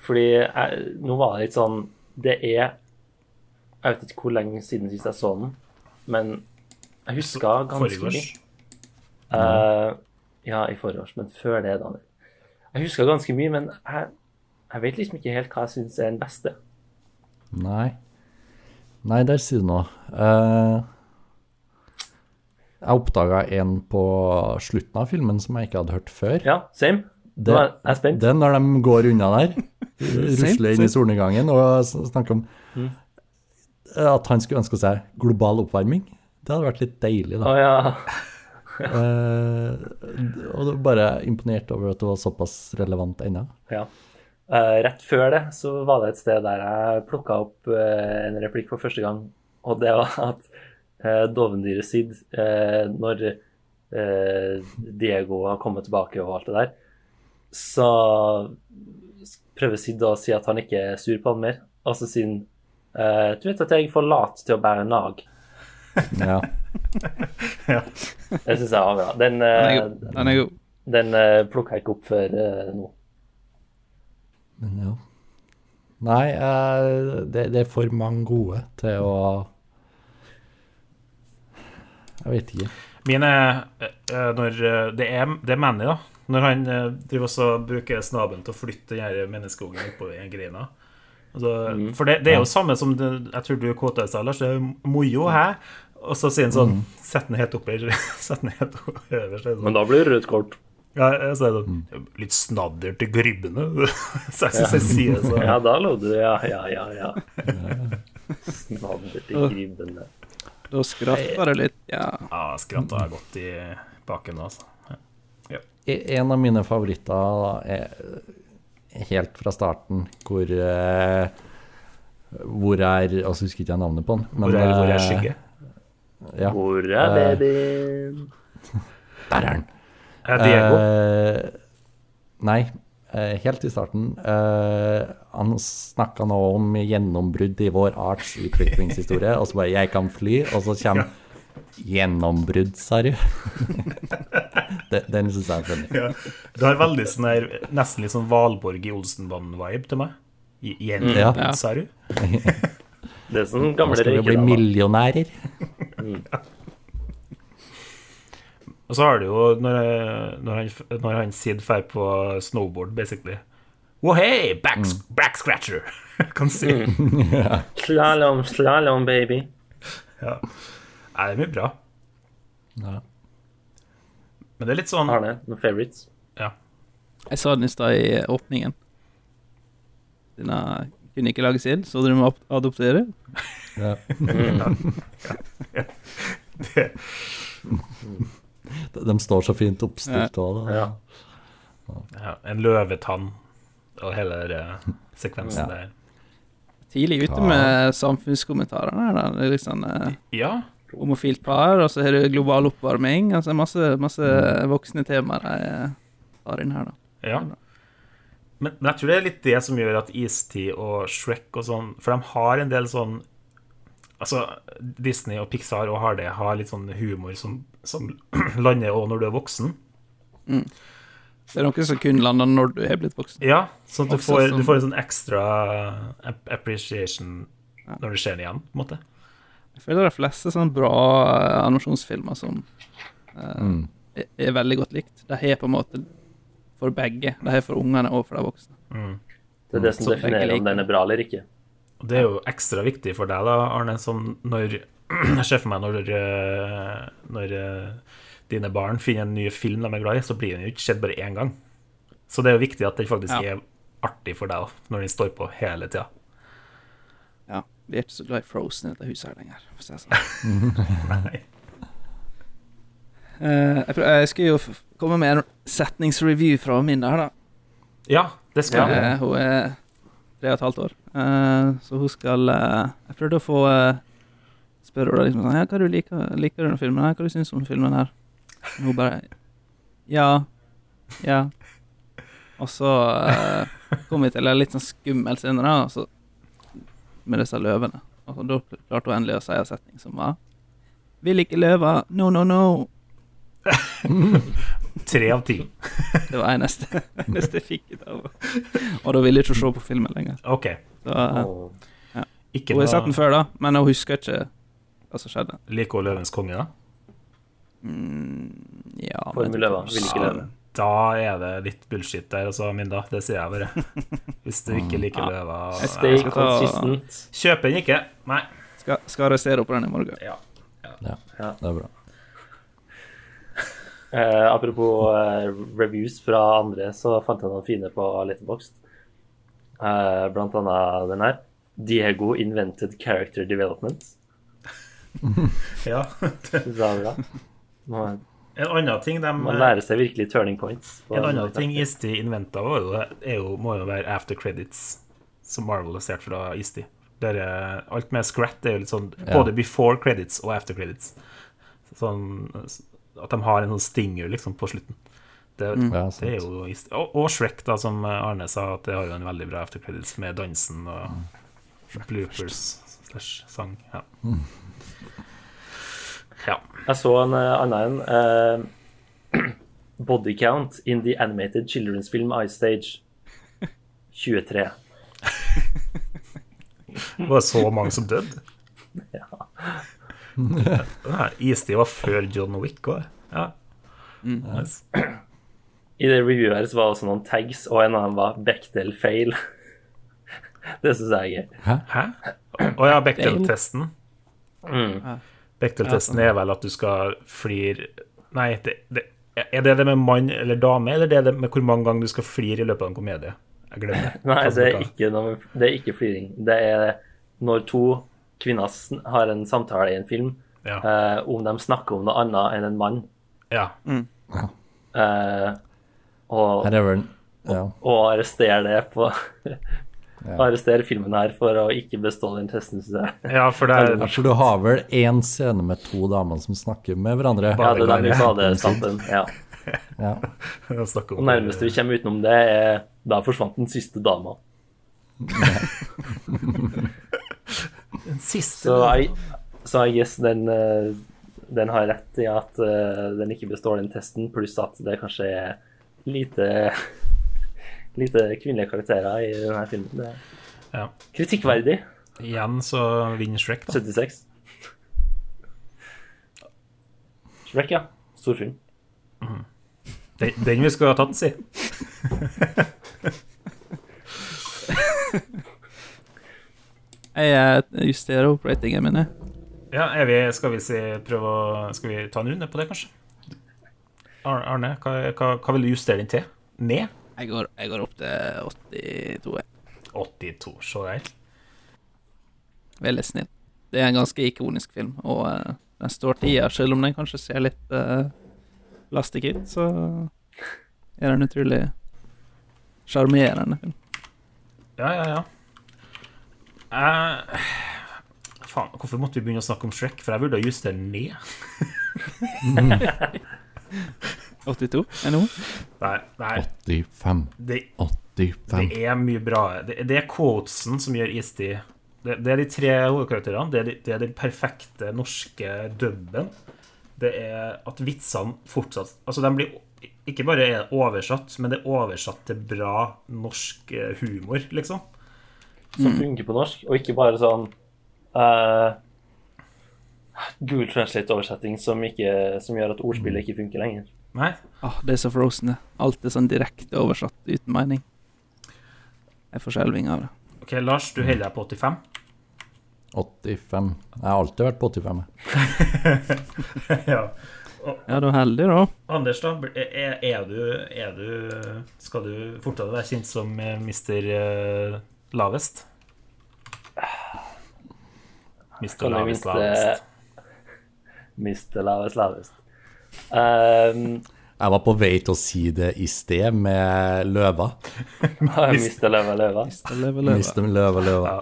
Fordi jeg, nå var det litt sånn Det er Jeg vet ikke hvor lenge siden sist jeg så den, men jeg huska ganske mye. Uh, ja, i forgårs, men før det, Daniel. Jeg huska ganske mye, men jeg, jeg vet liksom ikke helt hva jeg syns er den beste. Nei. Nei, der sier du noe. Eh, Jeg oppdaga en på slutten av filmen som jeg ikke hadde hørt før. Ja, same. Det, Nå er jeg spent. det er når de går unna der, rusler inn i solnedgangen og snakker om Mm. at han skulle ønske seg global oppvarming. Det hadde vært litt deilig, Å Oh, ja. Eh, og bare imponert over at det var såpass relevant ennå. ja. Eh, rett før det så var det et sted der jeg plukka opp eh, en replikk for første gang, og det var at uh, dovendyret Sid, eh, når eh, Diego har kommet tilbake og alt det der, så prøver Sid å si at han ikke er sur på han mer. Altså siden han Du vet at jeg er for lat til å bære nag. Ja. Det syns jeg var bra. Den, Den eh. Den den eh, plukka jeg ikke opp før eh, nå. Men ja. Nei, eh, det, det er for mange gode til å Jeg vet ikke. Min er eh, når eh, Det er, det er Manny, da. Når han eh, driver også bruker snabelen til å flytte den menneskeungen oppover en greina. Altså, For det, det er jo samme som det, jeg tror du kåta i stad, Lars. Det er mojo, hæ? Og så sier han sånn Sett den helt oppi Sett den helt øverst. er sånn. Men da blir det rødt kort. Ja, jeg er det sånn Litt snadder til gribbene. Så jeg syns jeg sier det sånn. Ja, da lo du. Ja, ja, ja. ja. Snadder til gribbene. Da skratt det litt. Ja. Ja, skratta er godt i baken nå, altså. Ja. En av mine favoritter da, er helt fra starten, hvor eh, Hvor er Altså, husker ikke jeg navnet på den. men, Hvor er, hvor er eh, skygge? Ja, Hvor er babyen? der er den. Er Diego? Eh, nei, eh, helt i starten. Eh, han snakka nå om gjennombrudd i vår arts utviklingshistorie, og så bare 'jeg kan fly', og så kommer Gjennombrudd, sa du? Den- Den syns jeg er funny. Ja. Du har veldig sånn her Nesten litt sånn Valborg i Olsenbanen-vibe til meg. Gjennombrudd, Ja. Sa du? Det er sånn Nå gamle skal vi bli millionærer. Og så har du jo når, når han, når han Sid drar på snowboard, basically. Oh, hey, back, back scratcher! kan si. Slalom, slalom, baby. Ja. Nei, det er mye bra. Ja. Men det er litt sånn Arne, noen favorites? ja. Jeg sa den i stad i åpningen. Denne kunne ikke lages inn, så dere må adoptere. Ja. Det, De står så fint oppstilt òg, da. Ja. ja. En løvetann og hele den sekvensen Ja. der. Tidlig ute Ja. med samfunnskommentarene. da. Det er litt sånn eh, Ja. homofilt par, og så har du global oppvarming. Altså masse, masse voksne temaer jeg eh, har inn her, da. Ja. Men, men jeg tror det er litt det som gjør at Istid og Shrek og sånn For de har en del sånn Altså, Disney og Pixar og har det, har litt sånn humor som, som lander òg når du er voksen. Det er noe som kun lander når du er blitt voksen. Ja, at du får, som- du får en sånn ekstra appreciation appreciation når du ser igjen, på en måte. Jeg føler de fleste sånne bra eh, animasjonsfilmer som eh, Mm. er, er veldig godt likt, de har på en måte for begge. De har for ungene og for de voksne. Mm. Det er det som Så definerer om den er bra eller ikke. Det er jo ekstra viktig for deg, da, Arne, som når Jeg ser for meg når, eh, når eh, dine barn finner en ny film de er glad i, så blir den jo ikke sett bare én gang. Så det er jo viktig at den faktisk Ja. er artig for deg når den står på hele tida. Ja, Vi er ikke så glad i Frozen i dette huset her lenger. For å si det sånn. Eh, jeg, jeg skal jo komme med en setningsreview fra min her, da. Ja, det skal. Eh, hun er tre og et halvt år, Eh, så hun skal Jeg prøvde å få uh, hun liksom, sånn, ja, hva du liker, liker du den filmen her, hva du syns om filmen her. Og hun bare Ja. Ja. Og så eh, kom vi til en litt sånn skummel scene, da, så, med disse løvene. Og så da klarte hun endelig å si en setning som var Vil ikke løve. No, no, no. Tre av ti. Det var eneste, eneste jeg fikk ut av henne. Og da ville jeg ikke se på filmen lenger. OK. Så, eh, Og Ikke hun har sett den før, da, men hun husker ikke hva som skjedde. Liker hun Løvens konge, da? Mm, ja løver vil ikke løve. Da er det litt bullshit der, altså, Minda. Det sier jeg bare. Hvis du ikke liker løva... Stay consistent. Kjøper den ikke. Nei. Skal, skal arrestere opp den i morgen. Ja. Ja, Ja. det er bra. Eh, apropos eh, reviews fra andre, så fant jeg noen fine på Letterboxd. Eh, blant annet den her. Diego invented character development. Ja. Det. var bra. Man, En annen ting de man lærer seg virkelig turning points. En en annen ting. Isti inventa, er jo, må jo være after credits, som Marvel har stjålet fra Isti. Der er, alt med Scrat er jo litt sånn Ja. både before credits og after credits. Sånn at de har en sånn stinger liksom på slutten. Det, mm. det er jo Isti. Og, og Shrek, da, som Arne sa, at det har jo en veldig bra after credits med dansen og bloopers slash sang. Ja. Ja. Jeg så en eh, annen en. eh, body count in the animated children's film Ice Stage. 23. Var det så mange som døde? Ja. Istid var før John Wick òg. Ja. Nice. I det reviewet her så var det også noen tags, og en av dem var Bechdel fail. det syns jeg er gøy. Hæ? Å ja, Bechdel-testen. Mm. Bechdel-testen er vel at du skal flire Nei, det, det, er det det med mann eller dame, eller det er det med hvor mange ganger du skal flire i løpet av en komedie? Jeg glemmer. Nei, det er ikke, noe, det er ikke fliring. Det er når to kvinner har en samtale i en film Ja. eh, om de snakker om noe annet enn en mann. ja. Eh, og, Ja. og arrestere det på Ja. Arrestere filmen her for å ikke bestå den testen, synes jeg. ja, for det Ja, er For du har vel én scene med to damer som snakker med hverandre? Ja, det er den badestampen. Ja. Ja. Og nærmeste vi kommer utenom det, er da forsvant den siste dama. Den siste Så jeg, så jeg guess den, eh, den har rett i at eh, den ikke består den testen, pluss at det kanskje er lite lite kvinnelige karakterer i denne filmen. Det er Ja. kritikkverdig. Igjen så vinner Shrek, da. 76. Shrek, ja. Storfilm. Den, den vi skulle ha tatt, si. Jeg eh, justerer opp ratingen min. Ja, er vi, skal vi si, prøve å Skal vi ta en runde på det, kanskje? Arne, hva, hva, hva vil du justere den til? Ned? Jeg går, jeg går opp til 82. jeg. 82. så der. Veldig snill. Det er en ganske ikonisk film, og uh, den står tida, selv om den kanskje ser litt uh, lastig ut, så er den utrolig sjarmerende film. Ja, ja, ja. Uh, faen, hvorfor måtte vi begynne å snakke om Shrek? For jeg burde ha justert den ned. 82 NHO? Nei, nei 85. det, 85. det er mye bra. Det, det er quotesen som gjør istid. det, det er de tre hovedkarakterene. Det er, de, det er den perfekte norske dubben. Det er at vitsene fortsatt Altså, de blir ikke bare er oversatt, men det er oversatt til bra norsk eh, humor, liksom. Som funker på norsk, og ikke bare sånn uh, Google Translate-oversetting som, som gjør at ordspillet ikke funker lenger. Nei? Ah, det er så frozen, det. Alt er sånn direkte oversatt uten mening. Jeg får skjelving av det. OK, Lars, du holder deg på 85? 85. Jeg har alltid vært på 85. jeg. ja. Ja, du er heldig, da. Anders, da? Er, er, du, er du Skal du fortsatt være kjent som mister Mr. eh, Lavest? Mr. Lavest, minste lavest. Mister lavest, lavest. Um, Jeg var på vei til å si det i sted med løva. Miste løva, løva. Det løva, løva. Miste løva, løva.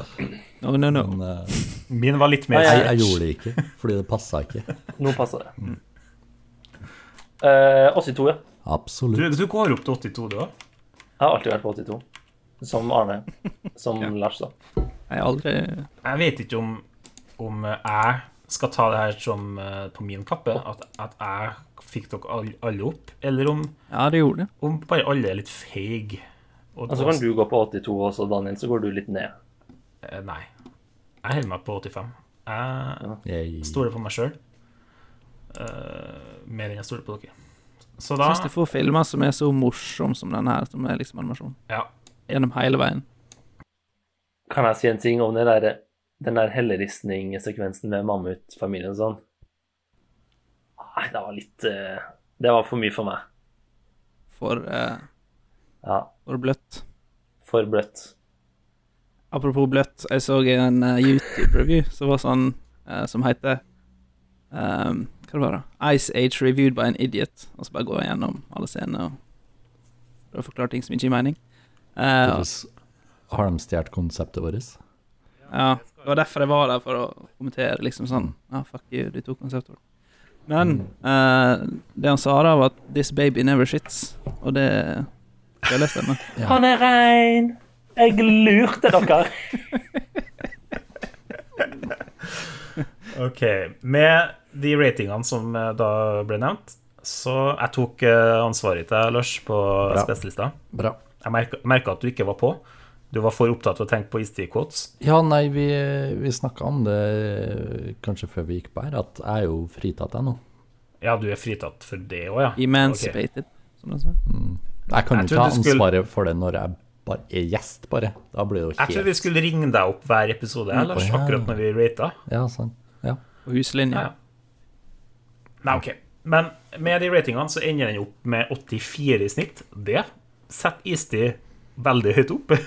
No, no, no. Men uh, Min var litt mer jeg, jeg gjorde det ikke, fordi det passa ikke. Nå passer det. Eh, 82, ja. Du, Absolutt. du går opp til 82, du òg? Jeg har alltid vært på 82. Som Arne. Som Lars, da. Jeg har aldri Jeg vet ikke om, om jeg skal ta det her som uh, på min kappe, at, at jeg fikk dere alle, alle opp, eller om, Ja, det gjorde det. om bare alle er litt feige. Og så altså, kan du gå på 82 også, Daniel, så går du litt ned. Eh, Nei. Jeg holder meg på 85. Jeg ja. stoler på meg sjøl. mer enn jeg stoler på dere. Så da Syns du får filmer som er så morsomme som denne her, som er liksom animasjon. Ja. Gjennom hele veien. Kan jeg si en ting om det der, den der helleristningssekvensen med mammutfamilien og sånn? Nei, det var litt eh, Det var for mye for meg. For, eh, Ja, for bløtt. for bløtt. Apropos bløtt, jeg så en uh, YouTube-review som var sånn uh, Som heter um, Hva det var det? Ice Age Reviewed by an Idiot. Og så bare gå gjennom alle scenene og prøve å forklare ting som ikke gir mening. Uh, har de stjålet konseptet vårt? ja, det var derfor jeg var der, for å kommentere liksom sånn Ja, fuck you, de to konseptene. Men eh, det han sa da, var at 'This baby never shits', og det føler jeg stemmer. Ja. Han er rein! Jeg lurte dere! Ok, Med de ratingene som eh, da ble nevnt, så jeg tok eh, ansvaret til Lars, på Bra. spesialista. Jeg merka at du ikke var på. Du var for opptatt av å tenke på Isti-quotes. Ja, nei, vi, vi snakka om det kanskje før vi gikk på her, at jeg er jo fritatt ennå. Ja, du er fritatt for det òg, ja. Emancipated, som de sier. Jeg kan Jeg jo ta ansvaret skulle- for det når jeg bare er gjest, bare. Da blir det jo Jeg tror vi skulle ringe deg opp hver episode, her, Lars, ja. akkurat når vi rata. Ja, sant. Ja. Og huslinja. Ja. Nei, ok. Men med de ratingene så ender den opp med 84 i snitt. Det setter Isti veldig høyt opp.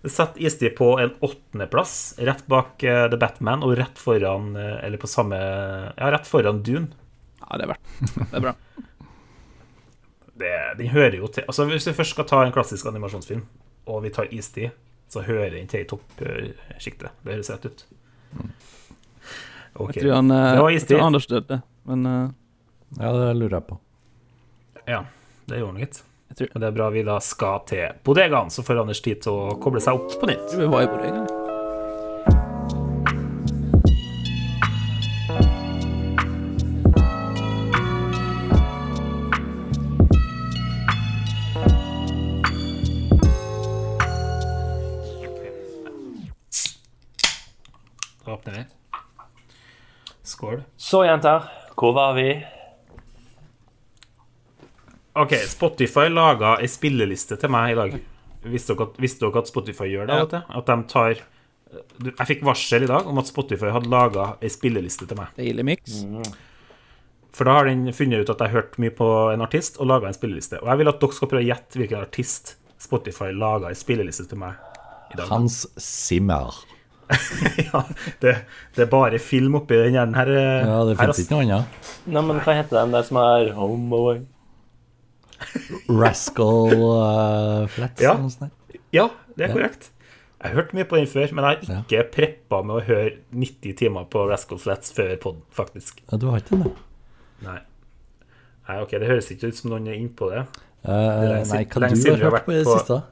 Det setter Isti på en åttendeplass, rett bak eh, The Batman og rett foran eh, Eller på samme Ja, rett foran Dune. Ja, det er verdt det. er bra. Det, den hører jo til Altså Hvis vi først skal ta en klassisk animasjonsfilm, og vi tar Isti, så hører den til i toppsjiktet. Det høres rett ut. Okay. Jeg tror, han, eh, Det var jeg tror Anders døde, men uh... ja, det lurer jeg på. Ja, det gjorde han gitt. Jeg tror- Og det er bra vi da skal til bodegaen, så får Anders tid til å koble seg opp på nytt. vi var i bodegaen. Skål. Så, jenter, hvor var vi? OK, Spotify laga ei spilleliste til meg i dag. Visste dere, at, visste dere at Spotify gjør det? Ja. vet? At de tar Du, Jeg fikk varsel i dag om at Spotify hadde laga ei spilleliste til meg. Daily Mix. For da har den funnet ut at jeg har hørt mye på en artist og laga en spilleliste. Og jeg vil at dere skal prøve å gjette hvilken artist Spotify laga ei spilleliste til meg i dag. Hans Zimmer. ja, det, det er bare film oppi den hjernen her. eh, Ja, det her, fins ikke noe annet. Nei, men hva heter den der som er Homeboy? Rascal uh, Flats Ja. noe sånt. Ja, det er Ja. korrekt. Jeg har hørt mye på den før, men jeg har ikke preppa med å høre 90 timer på Rascal Flats før pod, faktisk. Ja, du har ikke den, da? Nei. Nei, ok, Det høres ikke ut som noen er innpå det. Eh, lenge nei, siden- hva du har hørt på i det på- siste?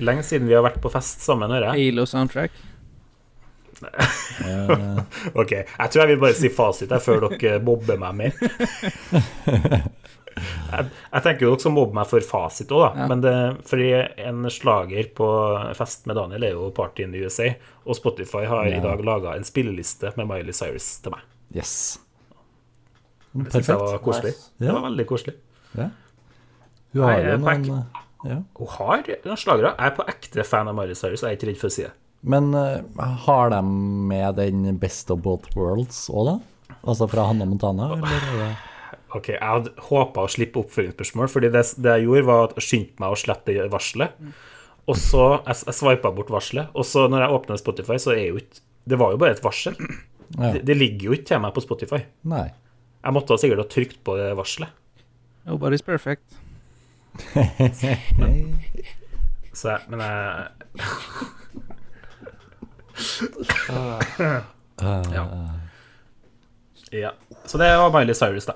Lenge siden vi har vært på fest sammen, hører jeg. Halo soundtrack. Eh, Ok, Jeg tror jeg vil bare si fasit her før dere mobber meg mer. Jeg, jeg tenker jo dere skal mobbe meg for fasit òg, da. Ja. Men det, fordi en slager på fest med Daniel er jo Party in the USA. Og Spotify har Ja. i dag laga en spilleliste med Miley Cyrus til meg. yes. Det synes jeg var Perfekt. koselig. Nice. Det var veldig koselig. Ja. Hun har jo noen eh, ja. Hun har noen slagere. Jeg er på ekte fan av Miley Cyrus, jeg er ikke redd for å si det. Men uh, har de med den Best of Both Worlds òg, da? Altså fra Hanna Montana? Eller er det Ok, Jeg hadde håpa å slippe oppfølgingsspørsmål, fordi det, det jeg gjorde, var at jeg skyndte meg å slette varselet. Og så Jeg, jeg sveipa bort varselet, og så når jeg åpner Spotify, så er jo ikke Det var jo bare et varsel. Ja. Det, det ligger jo ikke til meg på Spotify. Nei. Jeg måtte sikkert ha trykt på det varselet. Nobody's perfect. Så jeg, men jeg Ja. ja. Så det var Miley Cyrus, da.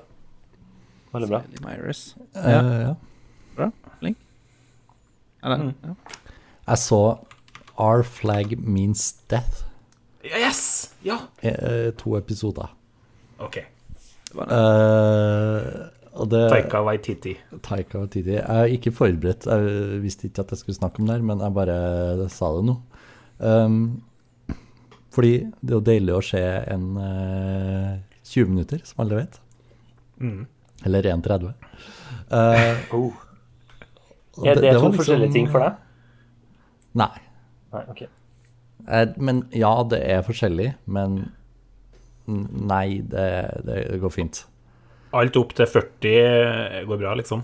Veldig bra. Daily Myris. Uh, ja. Bra. Flink. Eller, Mm. ja. Jeg så Our Flag Means Death. Yes! Ja! eh, To episoder. OK. Det var. Eh, det Taika Waititi. Taika Waititi. Jeg er ikke forberedt. Jeg visste ikke at jeg skulle snakke om det her, men jeg bare sa det nå. Um, fordi det er jo deilig å se en uh, 20 minutter, som alle vet. Mm. Eller 1,30. Uh, Oh. Er det, var to liksom- forskjellige ting for deg? Nei. Nei, okay. Eh, Men ja, det er forskjellig, men nei, det, det går fint. Alt opp til 40 går bra, liksom.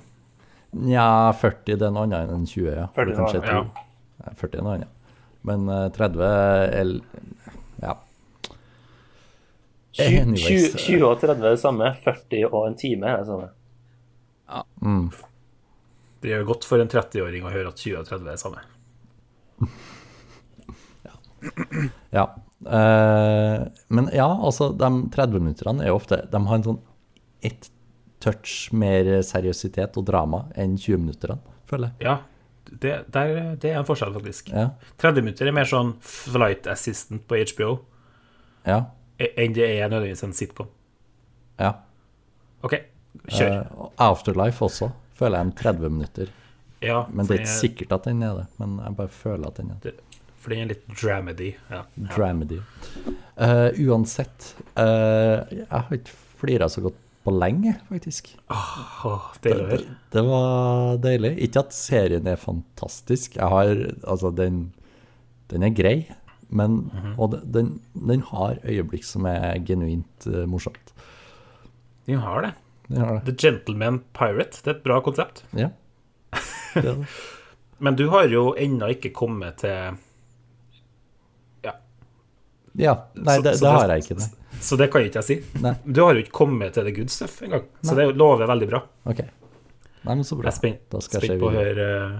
Nja, 40 det er noe annet enn 20, ja. 40 det er noe to. Ja, 40 er noe annet. Men eh, 30 er Ja. 20, Anyways, 20, 20 og 30 er det samme. 40 og en time er det samme. Mm. Det gjør godt for en 30-åring å høre at 20 og 30 er det samme. Ja. Eh, men ja, altså, de 30 minutterne er jo ofte De har en sånn ett touch mer seriøsitet og drama enn 20 minutterne, føler jeg. Ja, det, der, det er en forskjell, faktisk. Ja. 30 minutter er mer sånn flight assistant på HBO Ja. E- enn det er nødvendigvis en sitcom. ja. OK, kjør. Uh, Afterlife også, føler jeg en 30 minutter. Ja, Men det er ikke sikkert at den er det. Men jeg bare føler at den er det. For den er litt dramedy. Ja. Dramedy. Uh, uansett, uh, jeg har ikke flira så godt på lenge, faktisk. Oh, Det, deilig å det, høre. det var deilig. Ikke at serien er fantastisk. Jeg har Altså, den, den er grei, men Og den, den har øyeblikk som er genuint uh, morsomt. Den har det. Den har det. The Gentleman Pirate. Det er et bra konsept. Ja. Det det. Men du har jo ennå ikke kommet til Ja, Ja. Nei, det, så det det- har jeg ikke, nei. så det kan ikke jeg si. Nei. Du har jo ikke kommet til the good stuff engang, så det lover veldig bra. Okay. Nei, men så bra. Jeg er spent, på å høre eh,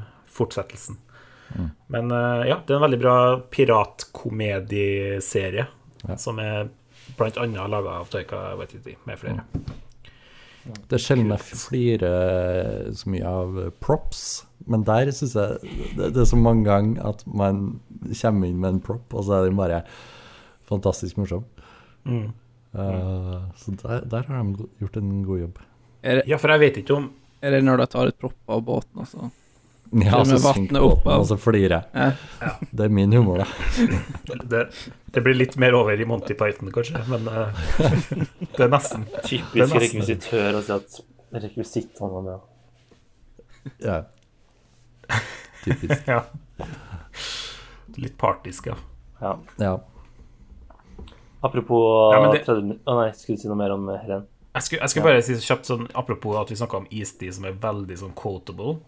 Men eh, ja, det er en veldig bra piratkomedieserie Ja. som er blant annet laga av Taika Waititi med flere. Det er sjelden jeg flirer så mye av props, men der syns jeg det, det er så mange ganger at man kommer inn med en prop, og så er den bare fantastisk morsom. Mm. Uh, så der, der har de gjort en god jobb. Er det, Ja, for jeg vet ikke om er det når de tar ut propper av båten og så Ja, så synker opp båten, og så flirer jeg. ja. Det er min humor, da. det, det blir litt mer over i Monty Python, kanskje, men uh, det er nesten. Typisk er nesten- rekvisitør å si at rekvisitt har man, Ja. Typisk. Ja. Litt partisk, ja. Ja. Ja. Apropos Ja, det- 30 minutter Å nei, skulle du si noe mer om Helen? Jeg skulle, jeg skulle bare si kjapt sånn Apropos at vi snakka om istid, som er veldig sånn quotable.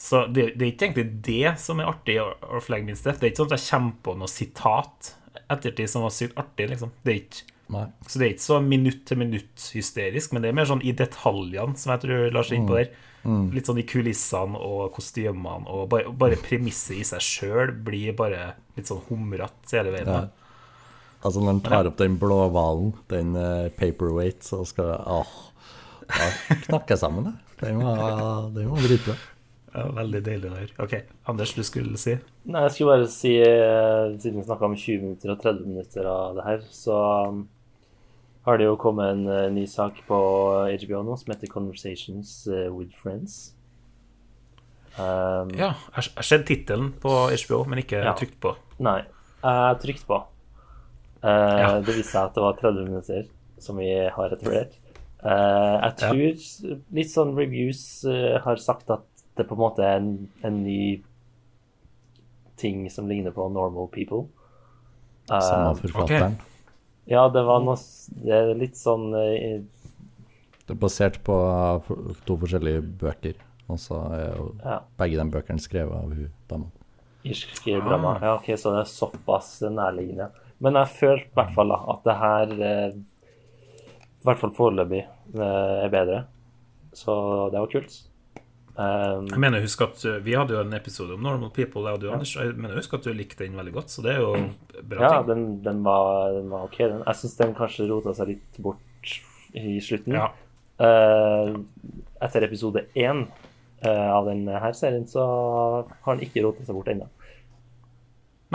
Så det, det er ikke egentlig det som er artig å flagge min støtt. Det er ikke sånn at jeg kommer på noe sitat ettertid som var sykt artig, liksom. Det er ikke, Nei. så det er ikke så minutt til minutt hysterisk, men det er mer sånn i detaljene, som jeg tror Lars er innpå på der. Litt sånn i kulissene og kostymene, og bare, bare premisset i seg sjøl blir bare litt sånn humrete hele veien. Ja. Altså når han tar opp den blå hvalen, den uh, paperweight, så skal Åh. Da knakker jeg sammen, det. Den var, den var dritbra. Ja, veldig deilig å høre. OK, Anders, du skulle si? Nei, jeg skulle bare si, eh, siden vi snakka om 20 minutter og 30 minutter av det her, så um, har det jo kommet en eh, ny sak på HBO nå som heter 'Conversations eh, with Friends'. Um, Ja, jeg har sett tittelen på HBO, men ikke Ja. trykt på. Nei, jeg trykte på. Uh, Ja. Det viste seg at det var 30 minutter, som vi har etablert. Uh, jeg tror ja. litt sånn reviews har sagt at det på en måte er en, en ny ting som ligner på Normal People. Uh, Samme forfatteren. ja, det var noe Det er litt sånn uh, Det er basert på to forskjellige bøker. Og så er jo ja, begge de bøkene skrevet av hun dama. irsk drama. Ja, ok, så det er såpass nærliggende. Men jeg følte i hvert fall da, at det her eh, i hvert fall foreløpig eh, er bedre. Så det var kult. Um, Jeg mener husk at uh, Vi hadde jo en episode om Normal People, jeg og du, Anders. Jeg mener husk at du likte den veldig godt, så det er jo bra ja, ting. den, den, var, den var ok. Den. Jeg syns den kanskje rota seg litt bort i slutten. Ja. Uh, etter episode én uh, av denne serien, så har den ikke rota seg bort ennå.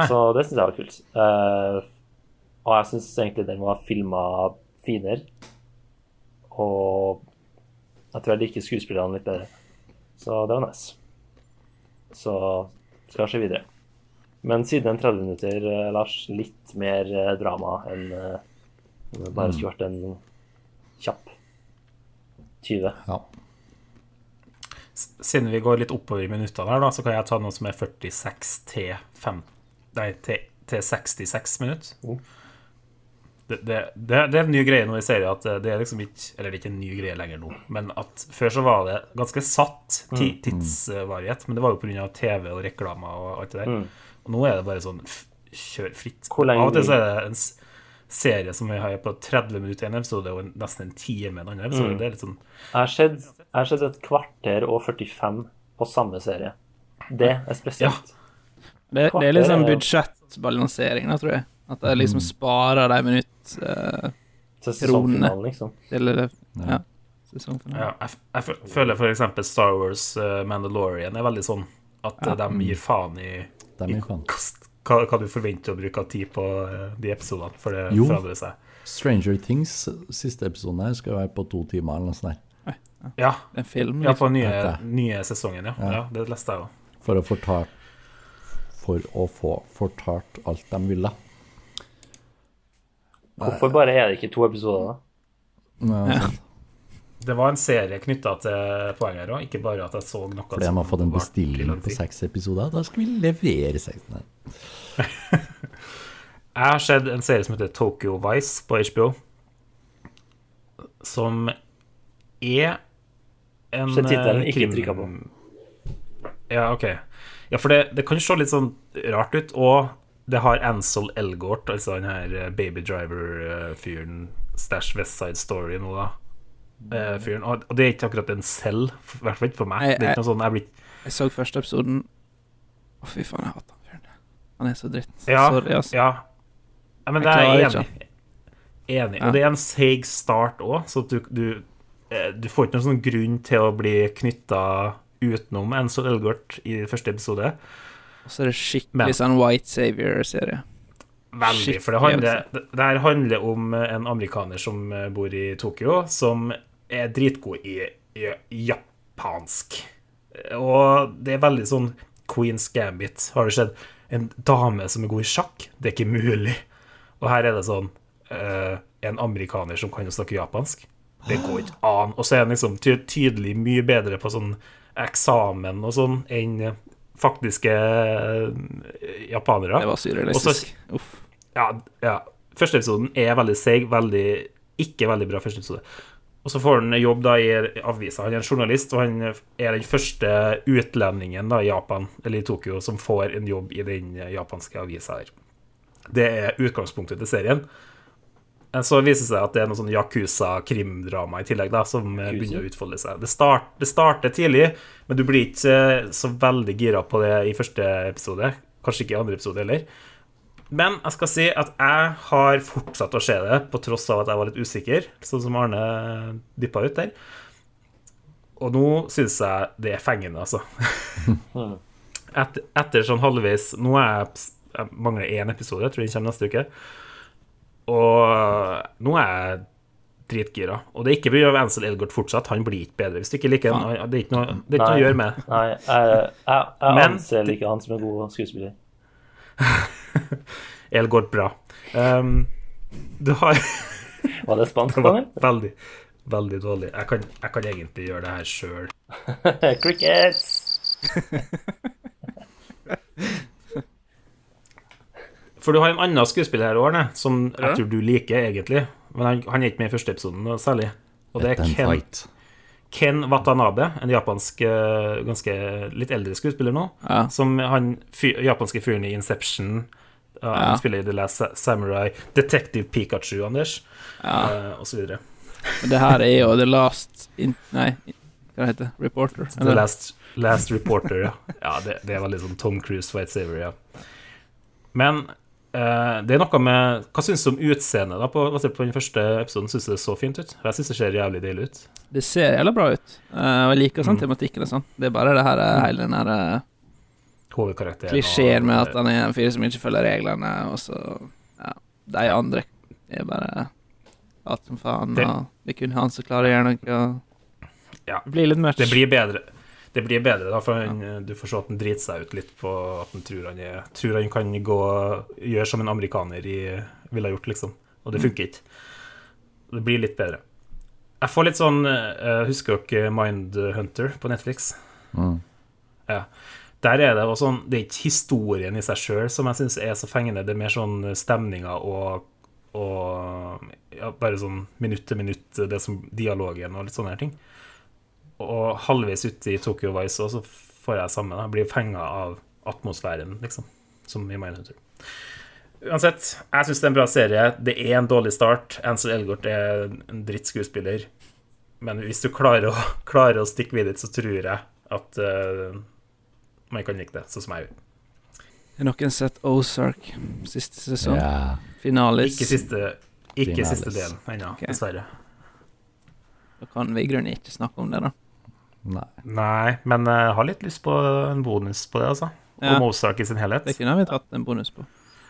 Så det syns jeg var kult. Uh, og jeg syns egentlig den var filma finere. Og jeg tror jeg liker skuespillerne litt bedre. Så det var nice. Så skal vi se videre. Men siden en 30 minutter, eh, Lars, litt mer eh, drama enn eh, det bare skulle vært en kjapp 20. Ja. Siden vi går litt oppover i minuttene her, da, så kan jeg ta noe som er 46 til 5 Nei, til, til 66 minutter. Oh. Det, det, det, er en ny greie nå i serien at det er liksom ikke Eller det er ikke en ny greie lenger nå, men at før så var det ganske satt tidsvarighet. Men det var jo pga. TV og reklamer og alt det der. Og nå er det bare sånn kjør fritt. Hvor lenge Av og til så er det en serie som vi har på 30 minutter i en episode, og en- nesten en time i en annen episode. Det er litt sånn Jeg har sett, jeg har sett et kvarter og 45 på samme serie. Det er spesielt. Det, det er er- budsjettbalansering, da, tror jeg. At de liksom sparer de minutt eh, Til sesongfinalen, liksom. til ja, sesongfinalen. Ja, jeg, jeg føler eksempel Star Wars eh, Mandalorian er veldig sånn at ja. de gir faen i, hva, hva du forventer å bruke tid på eh, de episodene, for det Jo. forandrer seg. Stranger Things, siste episoden her, skal være på to timer eller noe sånt. der. Ja, Det er en film, ja på på nye, nye sesongen, ja. Ja. ja. Det leste jeg òg. For å fortalt For å få fortalt alt de ville. Hvorfor bare er det ikke to episoder, da? Ja, Ja. Det var en serie knytta til poenget her òg, ikke bare at jeg så noe Fordi de har fått en bestilling på seks episoder. Da skal vi levere seks. Nei. Jeg har sett en serie som heter Tokyo Vice på HBO, som er en Se tittelen, eh, ikke krim- trykka på. Ja, OK. Ja, for det, det kan se litt sånn rart ut, og det har Ansel Elgort, altså den her eh, Baby Driver-fyren, Stash West Side Story nå, da. eh, Fyren. Og det er ikke akkurat en selv, i hvert fall ikke for meg. Jeg, Det ikke noe sånn jeg blir Jeg så første episoden Å, fy faen, jeg hater han fyren. Han er så dritt. Ja, Sorry, altså. ja. ja men Jeg det er jeg enig Enig. Ja. Og det er en seig start òg, så du, du, eh, du får ikke noen sånn grunn til å bli knytta utenom Ansel Elgort i første episode. Og så er det skikkelig Men- sånn White Savior-serie. Veldig. For det, handler, det, her handler om en amerikaner som eh, bor i Tokyo, som er dritgod i, i japansk. Og det er veldig sånn Queen's Gambit. Har det skjedd en dame som er god i sjakk? Det er ikke mulig. Og her er det sånn uh, En amerikaner som kan snakke japansk. Det går ikke an. Og så er han liksom ty tydelig mye bedre på sånn eksamen og sånn enn faktiske eh, japanere. Det var surrealistisk. Uff. Ja, ja. Første episoden er veldig seig, veldig ikke veldig bra første episode. Og så får han jobb da i avisa. Han er en journalist, og han er den første utlendingen da i Japan, eller i Tokyo, som får en jobb i den japanske avisa her. Det er utgangspunktet til serien. Men Så viser det seg at det er noe sånn Yakuza-krimdrama i tillegg, da, som eh, Yakuza? begynner å utfolde seg. Det, start, det starter tidlig, men du blir ikke eh, så veldig gira på det i første episode. Kanskje ikke i andre episode heller. Men jeg skal si at jeg har fortsatt å se det, på tross av at jeg var litt usikker, sånn som Arne dyppa ut der. Og nå syns jeg det er fengende, altså. etter, etter sånn halvveis Nå er jeg, jeg mangler én episode, jeg tror den kommer neste uke. Og nå er jeg dritgira. Og det er ikke pga. Ansel Elgort fortsatt, han blir ikke bedre. Hvis du ikke liker ham. det er ikke noe, det er ikke noe å gjøre med. Nei, jeg, jeg, jeg anser ikke han som en god skuespiller. Elgort bra. Um, du har Var det spansk, Daniel? veldig, veldig dårlig. Jeg kan, jeg kan egentlig gjøre det her sjøl. Crickets! For du har en annen skuespiller her, Arne, som jeg tror du liker, egentlig. Men han, han er ikke med i første episoden særlig. Og det er Ken. Ken Watanabe, en japansk, eh, ganske litt eldre skuespiller nå. Ja. Som han fyr, japanske fyren i Inception. Ja, Ja. Han spiller i The Last Samurai, Detective Pikachu, Anders, Ja. uh, og så videre. Men det her er jo The Last in, Nei, hva heter det? Reporter? The Last, last Reporter, ja. ja det, det var sånn Tom Cruise, White Saver, ja. Men eh, det er noe med Hva syns du om utseendet da, på, basert på den første episoden? Syns du det så fint ut? Jeg syns det ser jævlig deilig ut. Det ser jævla bra ut. Eh, og jeg liker sånn Mm. tematikken og sånn. Det er bare det her eh, hele den her eh, Hovedkarakteren. klisjeen med at han er en fyr som ikke følger reglene, og så Ja, de andre er bare alt som faen, og det er kun han som klarer å gjøre noe, Ja. Det blir litt mørkt. Det blir bedre. Det blir bedre, da, for han, du får se at han driter seg ut litt på at han tror han, er, tror han kan gå gjøre som en amerikaner i, ville ha gjort, liksom. Og det funker ikke. Det blir litt bedre. Jeg får litt sånn uh, Husker dere Mindhunter på Netflix? Mm. Ja. Der er det også sånn Det er ikke historien i seg sjøl som jeg syns er så fengende, det er mer sånn stemninga og, og ja, bare sånn minutt til minutt, det som dialogen og litt sånne her ting. Og halvveis ute i Tokyo Vice også, så får jeg samme. Jeg blir fenga av atmosfæren, liksom, som i Mindhunter. Uansett, jeg syns det er en bra serie. Det er en dårlig start. Ansel Elgort er en drittskuespiller. Men hvis du klarer å, klarer å stikke videre, så tror jeg at uh, man kan like det, sånn som jeg gjør. Har noen sett Ozark siste sesong? Ja. Finalis? Ikke siste, ikke Finalis. siste delen ennå, okay. dessverre. Da kan vi i grunnen ikke snakke om det, da. Nei. Nei, men jeg har litt lyst på en bonus på det, altså. Ja. Om Ozark i sin helhet. Det kunne vi tatt en bonus på.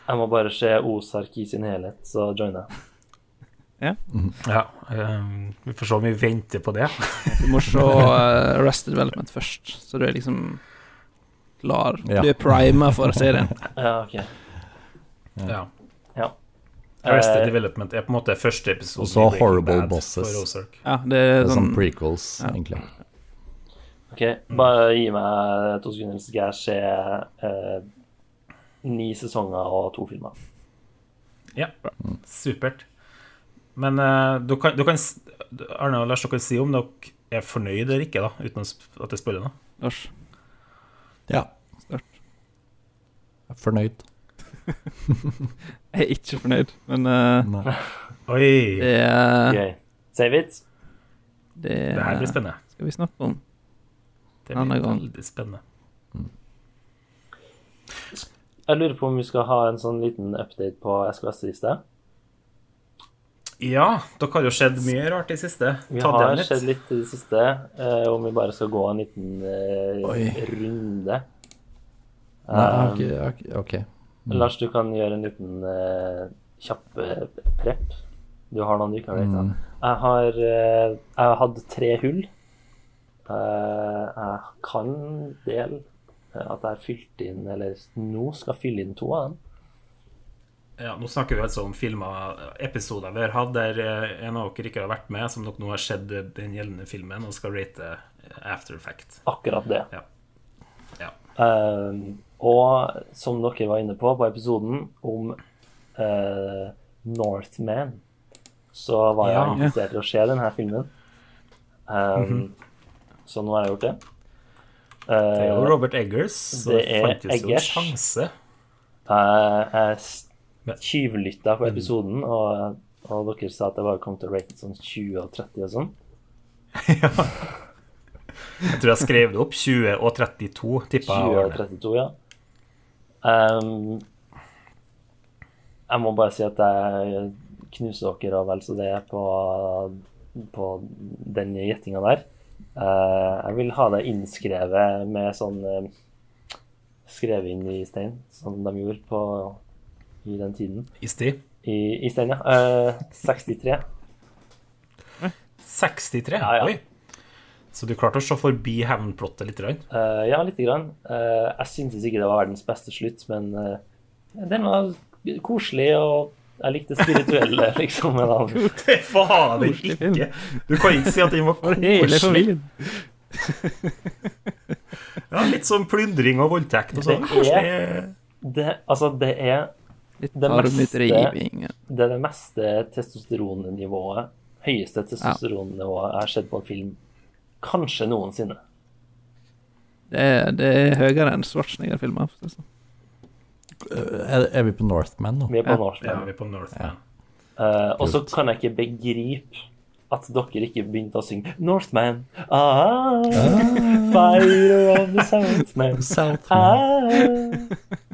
Jeg må bare se Ozark i sin helhet, så joiner jeg. Ja, um, vi får se om vi venter på det. Du må se uh, Arrested Development først, så du er liksom klar. Ja. Du er primer for serien. Ja, OK. Ja. Ja. Arrested uh, Development er på en måte første episode Og så Horrible Bosses. Ja, det Det er er sånn sånn prequels, Ja. egentlig. OK, bare gi meg to sekunder, så skal jeg se eh, ni sesonger og to filmer. Ja, supert. Men eh, du kan, du kan Arne og Lars, dere kan si om dere er fornøyd eller ikke, da, uten at det spiller noe. Lars. Ja. Start. Jeg er fornøyd. Jeg er ikke fornøyd, men uh, Oi! det, er- okay. Save it. det Det her blir spennende. skal vi snakke om. Det blir veldig spennende. Jeg lurer på om vi skal ha en sånn liten update på SKS-liste. Ja, dere har jo skjedd mye rart i siste. Vi Ta har skjedd litt. i det siste, eh, om vi bare skal gå en liten eh, runde. Nei, Um, ok, ok, ok. Lars, du kan gjøre en liten eh, kjapp eh, prep. Du har noen du kan vite. Mm. Jeg har eh, Jeg har hatt tre hull. Eh, jeg kan del eh, at jeg har fylt inn, eller nå skal fylle inn to av dem. Ja, nå snakker vi altså om filmer, episoder vi har hatt der eh, en av dere ikke har vært med, som dere nå har sett den gjeldende filmen og skal rate eh, after fact. Akkurat det. Ja. Ja. Um, og som dere var inne på på episoden om uh, Northman, så var jeg Ja. interessert i å se denne filmen. Um, Så nå har jeg gjort det. Det er jo Eh, Robert Eggers, så det det fantes jo en sjanse. Jeg, jeg tyvlytta på episoden, og, og dere sa at jeg bare kom til å rate sånn 20 og 30 og sånn. Jeg tror jeg skrev det opp. 20 og 32, tippa 20 og 32, ja. Um, jeg må bare si at jeg knuser dere og vel så det på, på den gjettinga der. Eh, jeg vil ha det innskrevet med sånn eh, Skrevet inn i stein, som de gjorde på, i den tiden. Isti. I, i stein, ja. Eh, 63. 63? Ja, ja. Oi. Så du klarte å se forbi hevnplottet litt? Grann. Uh, ja, lite grann. Uh, jeg syntes ikke det var verdens beste slutt, men uh, den var koselig, og jeg likte spirituelle, liksom. Med den. Det film. ikke! Du kan ikke si at den var koselig. Ja, litt sånn plyndring og voldtekt og sånn. Det er- Det, altså, det er Det meste- det, er det meste testosteronnivået, høyeste testosteronnivået jeg har sett på en film, kanskje noensinne. Det er, det er høyere enn Schwarzenegger-filmer. for å si det sånn. Er, er vi på Northman nå? Vi er på Ja. Northman. Ja, vi er på Northman. Eh, og så kan jeg ikke begripe at dere ikke begynte å synge Northman. Ah, Fire of the Southman. Southman. Ah.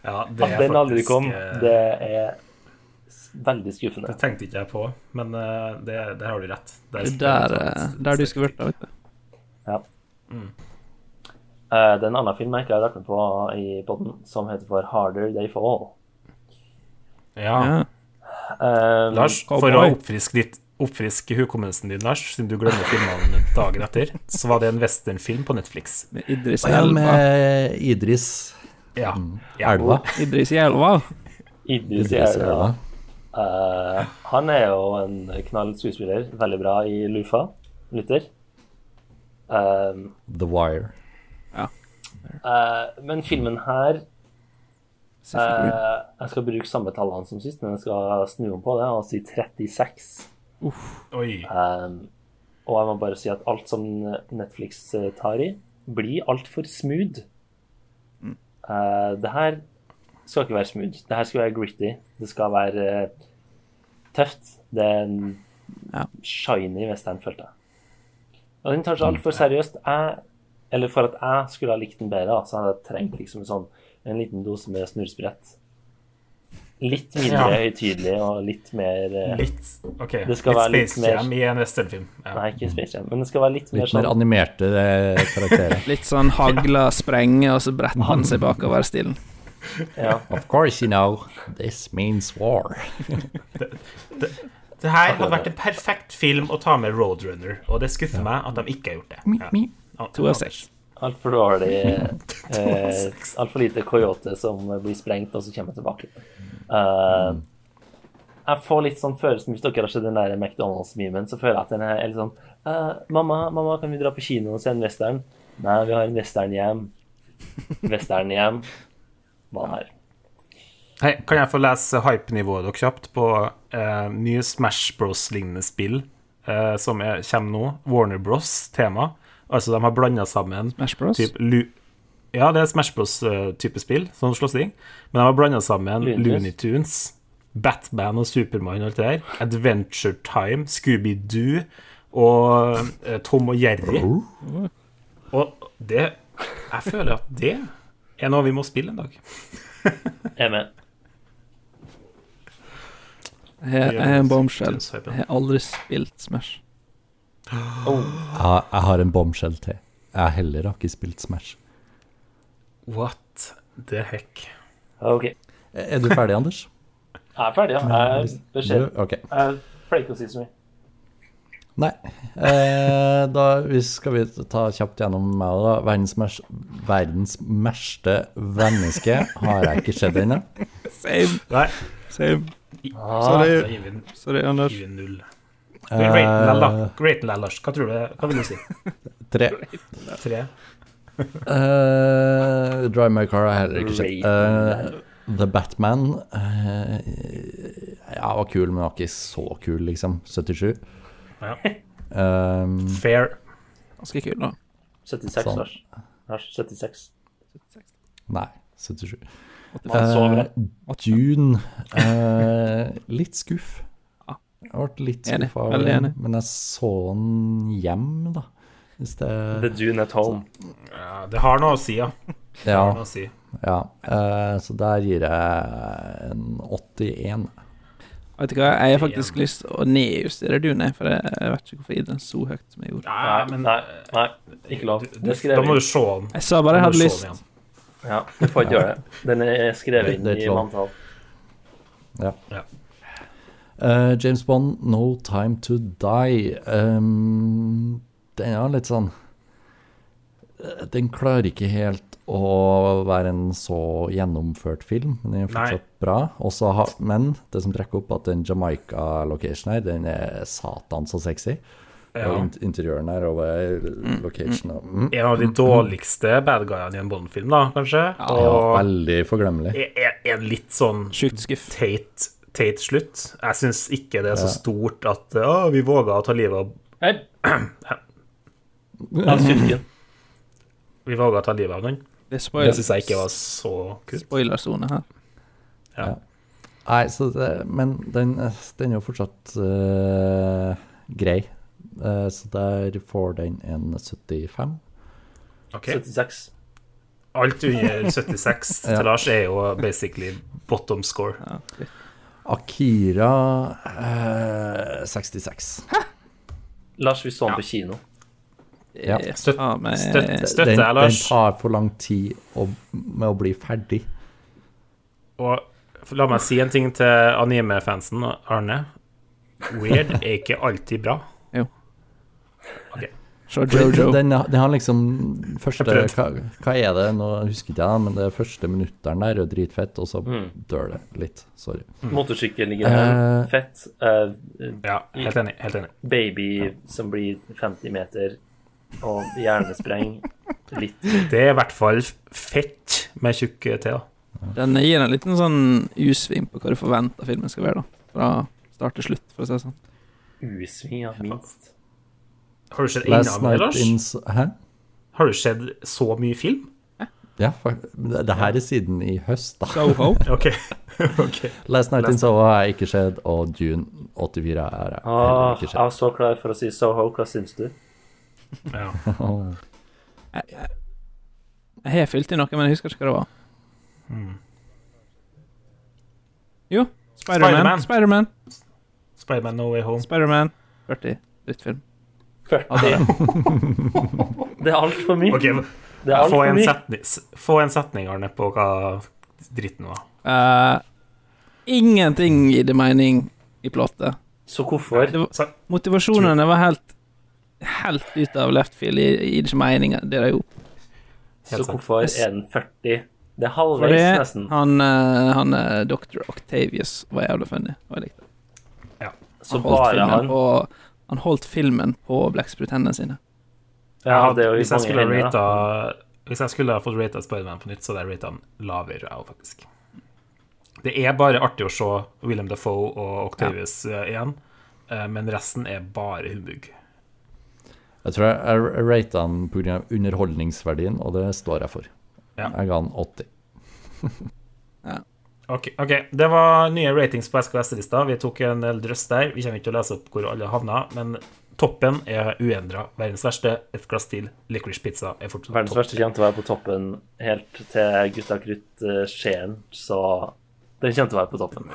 Ja, det At er den aldri kom, eh, det er veldig skuffende. Det tenkte ikke jeg på, men uh, det, det, har du rett. Det er der, der du skal vært, vet du. Eh, det er en annen film jeg ikke har vært med på i podden, som heter for Harder They Fall. Ja. Ja. Eh, Lars, for å oppfriske, ditt, oppfriske hukommelsen din, Lars, siden du glemmer filmene dagen etter, så var det en westernfilm på Netflix. Med Idris i Elva. med Idris Ja. ja. Elva. Idris Elva. Idris i Elva. Uh, han er jo en knall skuespiller. Veldig bra i Lufa. Lytter. Um, The Wire. Eh, men filmen her uh, Eh, jeg skal bruke samme tallene som sist, men jeg skal snu om på det og si 36. Oi. Um, og jeg må bare si at alt som Netflix tar i, blir altfor smooth. Eh, det her skal ikke være smooth. Det her skal være gritty. Det skal være tøft. Det er en Ja. shiny western, følte jeg. Og den tar seg altfor seriøst. Jeg, eller for at jeg skulle ha likt den bedre, så hadde jeg trengt liksom en sånn en liten dose med snurrsprett. Litt mindre Ja. høytidelig og litt mer eh, Litt OK. Det skal være litt Space mer- Jam i en westernfilm. Ja. Nei, ikke Space Jam, men det skal være litt mer Litt mer sånn animerte eh, karakterer. Litt sånn hagla sprenge, og så bretter han seg bakover-stilen. ja. Of course you know, this means war. Det her hadde vært en perfekt film å ta med Roadrunner, og det skuffer meg at de ikke har gjort det. Ja. To av seks. Altfor dårlig eh, Altfor lite coyote som blir sprengt, og så kommer tilbake. Eh, jeg får litt sånn følelsen, hvis dere har sett den der McDonald's-memen, så føler jeg at den er litt sånn uh, mamma, mamma, kan vi dra på kino og se en western? Nei, vi har en western-hjem. Western-hjem. Hva her? Hei, kan jeg få lese hypenivået dere kjapt på eh, nye Smash Bros-lignende spill eh, som er, kommer nå? Warner Bros-tema. Altså, de har blanda sammen Smash Bros. typ lu Ja, det er Smash Bros-type spill, sånn slåssing. Men de har blanda sammen Looney Tunes. Batman og Supermann og alt det der. Adventure Time, Scooby-Doo og eh, Tom og Jerry. Og det Jeg føler at det er noe vi må spille en dag. Jeg er med. Jeg jeg er en bombshell. Jeg har aldri spilt Smash. Oh, Jeg, jeg har en bombshell til. Jeg heller har ikke spilt Smash. What the heck? OK. Er du ferdig, Anders? Jeg er ferdig, ja. Jeg er beskjeden. ok. Jeg pleier ikke å si så mye. Nei. Eh, da vi skal vi ta kjapt gjennom meg, da. Verdens, mers, verdens verste menneske har jeg ikke sett ennå. Same. Nei, Same. Ah, Sorry, sorry Anders. Vi den den, Eh. Hva tror du? Hva vil du si? tre. Tre? uh, Drive My Car har jeg heller ikke sett. Raven. Eh, The Batman uh, Ja, var kul, men var ikke så kul, liksom. 77. Ja. Um, Fair. Ganske kul, da. 76, Sånn. Lars. Lars, 76. nei, 77. Man så bra. Eh, Dune uh, Litt skuff. Jeg ble litt skuffa, men jeg så den hjem, da. Hvis det The Dune at Home. Ja, det har noe å si, ja. Det Ja. har noe å si. ja. Uh, så der gir jeg en 81. Vet du hva, jeg har faktisk lyst til å nedjustere Dune, for jeg jeg vet ikke hvorfor jeg gir den så høyt som jeg gjorde. Nei, men nei, nei, ikke lov. Det skrev Da må du se den. Jeg sa bare jeg hadde lyst. Ja, du får ikke gjøre det. Den er skrevet inn i manntall. Ja. Ja. Eh, James Bond, No Time To Die. Um, den er litt sånn eh, Den klarer ikke helt å være en så gjennomført film, men den er fortsatt bra. Også ha, men det som trekker opp at den Jamaica-locationen her, den er satan så sexy. Ja. Og interiøren her og bare location og mm, En av de dårligste bad guyene i en Bond-film, da, kanskje. ja, Og Veldig forglemmelig. er, en litt sånn Sjukt skuff. teit, teit slutt. Jeg syns ikke det er så stort at å, vi våga å ta livet av Nei. Av styrken. Vi våga å ta livet av noen. Det Det syns jeg ikke var så kult. spoilersone her. Ja. Nei, så det, men den, den er jo fortsatt uh, grei. Uh, så der får den en 75. Ok. 76. Alt under 76 Ja. til Lars er jo basically bottom score. Ja. Akira eh, 66. Lars, vi så den Ja. på kino. Ja. Jeg Støtt- tar men, støtt- Støtter den, Lars. den tar for lang tid å, med å bli ferdig. Og la meg si en ting til anime-fansen, Arne. Weird er ikke alltid bra. Se Jojo. Den, den har liksom første hva, hva er det? Nå husker ikke jeg, men det første minutteren der er dritfett, og så Mm. dør det litt. Sorry. Motorsykkel ligger der. Uh, Fett. Uh, Ja, helt enig. Helt enig. baby som blir 50 meter, og hjernespreng. Litt Det er i hvert fall fett med tjukk T, da. Den gir en liten sånn U-sving på hva du forventer filmen skal være, da. Fra start til slutt, for å si det sånn. U-sving, ja, minst. Har du sett innom det, Lars? Hæ? Har du sett så mye film? Ja, for, det, det her er siden i høst, da. Soho. OK. ok. Last Night in Soho har jeg ikke skjedd, og June 84 er jeg Ah, ikke jeg sett. var så klar for å si Soho. Hva syns du? Ja. Jeg, jeg, jeg har fylt i noe, men jeg husker ikke hva det var. Hmm. Jo, Spiderman. Spiderman. Spiderman. Spiderman No Way Home. Spiderman. 40. Drittfilm. 40. Det er. Det er altfor mye. Okay, Det er alt få en, mye. setning, få en setning, Arne, på hva dritten var. Uh, ingenting gir det mening i plottet. Så hvorfor? Det var, motivasjonene var helt Helt ut av left field. Gir ikke mening, det de gjorde. Så hvorfor er den 40? Det er halvveis, Fordi nesten. han, eh, han eh, Dr. Octavius var jævlig funny. Og jeg likte det. Så Han holdt bare han på, han holdt filmen på blekksprut-hendene sine. Ja, det er jo hvis, jeg mange skulle hender, da. hvis jeg skulle ha fått rata Spiderman på nytt, så hadde jeg rata han lavere, jeg òg, faktisk. Det er bare artig å se William Defoe og Octavius ja. igjen, eh, men resten er bare humbug. Jeg tror jeg, jeg rata han pga. underholdningsverdien, og det står jeg for. Ja. Jeg ga han 80. Ok, ok, Det var nye ratings på SKS-lista. Vi tok en del drøss der. Vi kommer ikke til å lese opp hvor alle havna, men toppen er uendra. Verdens verste, et glass til, licorice pizza er fortsatt Verdens verste kommer til å være på toppen helt til Gutta Krutt eh, Skien, så den kommer til å være på toppen.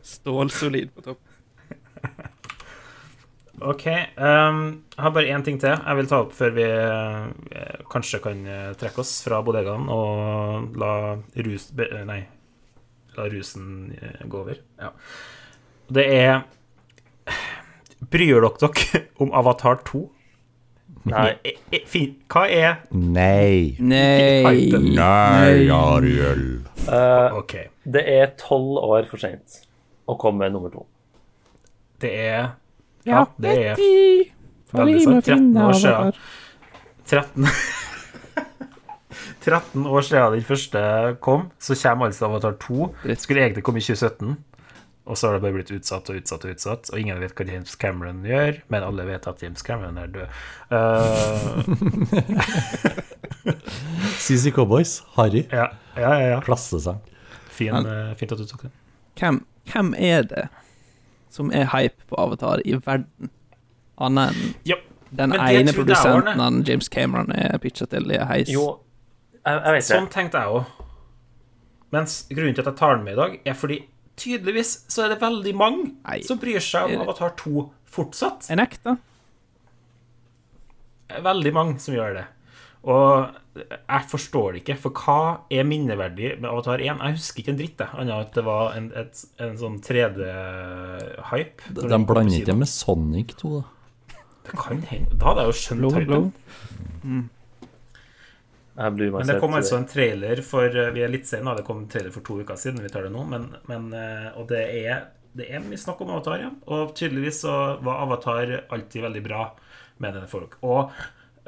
Stålsolid på topp. Ok. Um, jeg har bare én ting til jeg vil ta opp før vi uh, kanskje kan eh, trekke oss fra bodegaen og la rus... Be, eh, nei. La rusen uh, gå over. Ja. Det er Bryr dere dere om Avatar 2? Nei. Fin- Hva er Nei. Nei. Nei, Ariel. Uh, okay. det er tolv år for seint å komme med nummer to. Det er Ja, det er Betty, veldig sant. 13 år siden. siden. 13 13 år siden den første kom, så kommer altså Avatar 2. Dritt. Skulle egentlig komme i 2017, og så har det bare blitt utsatt og utsatt og utsatt. Og ingen vet hva James Cameron gjør, men alle vet at James Cameron er død. Eh, CC Cowboys. Harry. ja, ja, ja. ja. Klassesang. Fin, eh, fint at du tok den. Hvem, hvem er det som er hype på Avatar i verden? Annet enn Ja, den ene var produsenten han James Cameron er pitcha til i heis. Jo, jeg, jeg vet Sånn det. tenkte jeg òg. Mens grunnen til at jeg tar den med i dag, er fordi tydeligvis så er det veldig mange Nei. som bryr seg om Avatar 2 fortsatt. Jeg nekter. Veldig mange som gjør det. Og jeg forstår det ikke, for hva er minneverdig med Avatar 1? Jeg husker ikke en dritt, jeg, annet enn at det var en, et, en sånn 3D-hype. De, de blander ikke med Sonic 2, da. Det kan hende. Da hadde jeg jo skjønt hypen. Jeg Men det kom altså en trailer for eh, Vi er litt sene, det kom en trailer for to uker siden. Vi tar det nå, men, men eh, Og det er, det er mye snakk om Avatar, ja. Og tydeligvis så var Avatar alltid veldig bra, mener folk. Og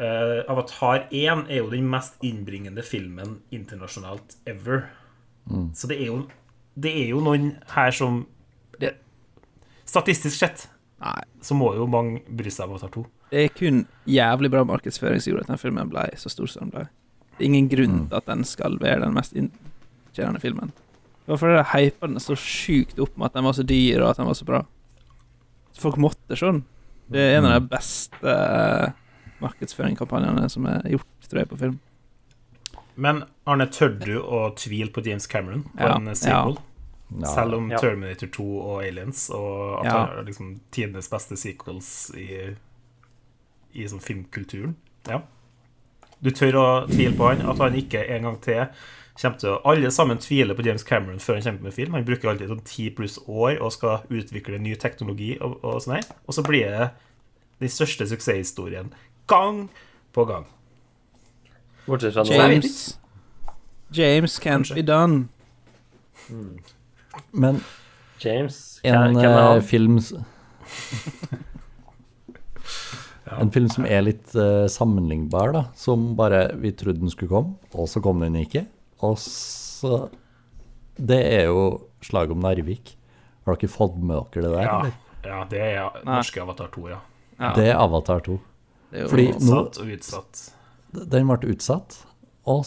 eh, Avatar 1 er jo den mest innbringende filmen internasjonalt ever. Så det er jo Det er jo noen her som det, Statistisk sett Nei. så må jo mange bry seg om Avatar 2. Det er kun jævlig bra markedsføring som gjorde at den filmen ble så stor som den ble. Det er ingen grunn til at den skal være den mest inntjenende filmen. Hvorfor er hypa den så sjukt opp med at den var så dyr, og at den var så bra. Folk måtte sånn. Det er en av de beste eh, markedsføringskampanjene som er gjort, tror jeg, på film. Men Arne, tør du å tvile på James Cameron på Ja, en sequel? Ja. Selv om Ja. Terminator 2 og Aliens og at Ja. det er liksom tidenes beste sequels i, i sånn filmkulturen. Ja. Du tør å tvile på han, at han ikke en gang til kommer til å Alle sammen tviler på James Cameron før han kommer med film. Han bruker alltid sånn ti pluss år og skal utvikle ny teknologi og, og sånn her. Og så blir det den største suksesshistorien gang på gang. Bortsett fra nå. James James can't be done. Men James, en eh, film En film som er litt eh, sammenlignbar, da. Som bare vi trodde den skulle komme, og så kom den ikke. Og så Det er jo slaget om Narvik. Har dere fått med dere det der, Ja, eller? ja det er norske Avatar 2, ja. Ja, Det er Avatar 2. det er jo fordi- Nå- Utsatt og utsatt. Den ble utsatt og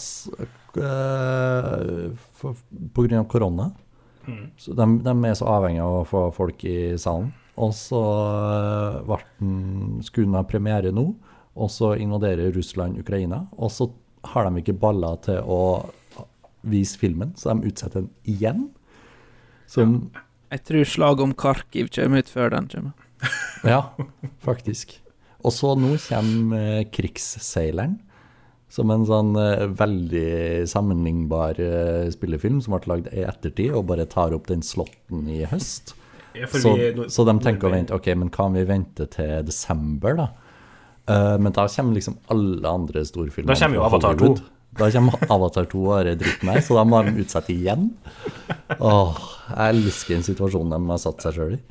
eh, for, på grunn av korona. Mm. Så de, de er så avhengig av å få folk i salen. Og så eh, ble den, skulle den ha premiere nå, og så invaderer Russland Ukraina. Og så har de ikke baller til å vise filmen, så de utsetter den igjen. Som Jeg tror slaget om Kharkiv kommer ut før den kommer. Ja, faktisk. Og så nå kommer eh, Krigsseileren. Som en sånn eh, veldig sammenlignbar eh, spillefilm som ble lagd i ettertid, og bare tar opp den slåtten i høst. Ja, Så, vi- så de tenker å vente, ok, men kan vi vente til desember, da? Uh, men da kommer liksom alle andre storfilmer. Da kommer jo Avatar 2. Da kommer Avatar 2 og den dritten her, så da må de utsette igjen. Åh, jeg elsker den situasjonen de har satt seg sjøl i.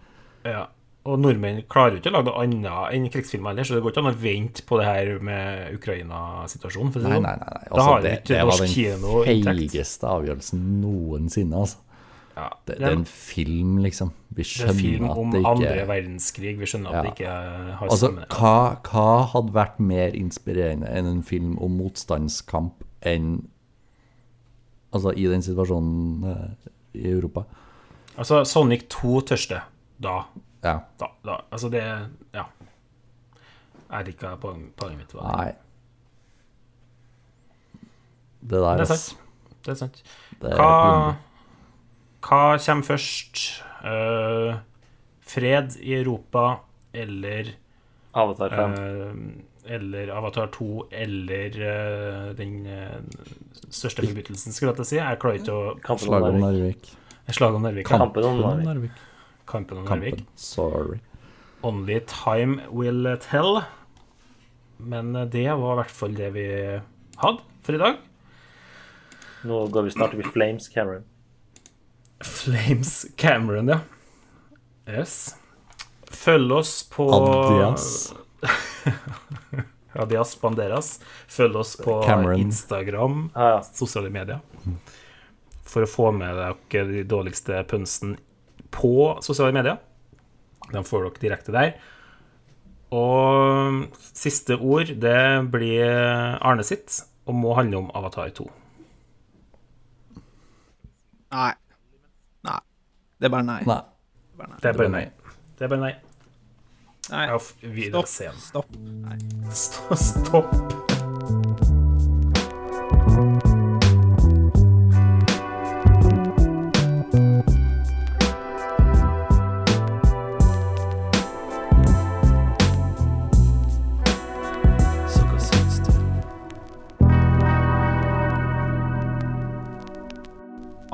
Ja. Og nordmenn klarer jo ikke å lage noe annet enn krigsfilmer heller, så det går ikke an å vente på det her med Ukraina-situasjonen. si Nei, nei, sånn. nei. nei. Altså, det, det var den feigeste avgjørelsen noensinne, altså. Ja. Det, Det er en film, liksom. Vi det er film skjønner om at andre verdenskrig. Vi skjønner at Ja. det ikke har Altså, hva, hva hadde vært mer inspirerende enn en film om motstandskamp enn Altså, i den situasjonen eh, i Europa? Altså, Sonic 2 tørste. Da. Ja. da, da. Altså, det Ja. Jeg poeng- poenget mitt. var. Nei. Det der, Det er sant. Det er sant. Det er Hva, hva kommer først? Uh, fred i Europa eller Avatar 5. Uh, Eller Avatar 2 eller uh, den eh, største forbrytelsen, skulle jeg til å si. Jeg klarer ikke å Kampen om Narvik. Narvik. Om Narvik. Kampen om Narvik. Kampen om Narvik. Sorry. Only time will tell. Men eh, det var i hvert fall det vi hadde for i dag. Nå går vi snart opp Flames Cameron. Flames Cameron, ja. Yes. Følg oss på Adias. Adias Banderas. Følg oss på Cameron. Instagram, Ah, sosiale medier. For å få med dere de dårligste pønsen på sosiale medier. Den får dere direkte der. Og siste ord, det blir Arne sitt, og må handle om Avatar 2. Nei. Nei. Det er bare nei. Nei. Det er bare nei. Det er bare nei. Det er bare nei. Stopp. Stopp. Nei. Stopp. Stopp.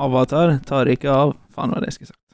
Avatar tar ikke av. Faen, hva det jeg skulle sagt.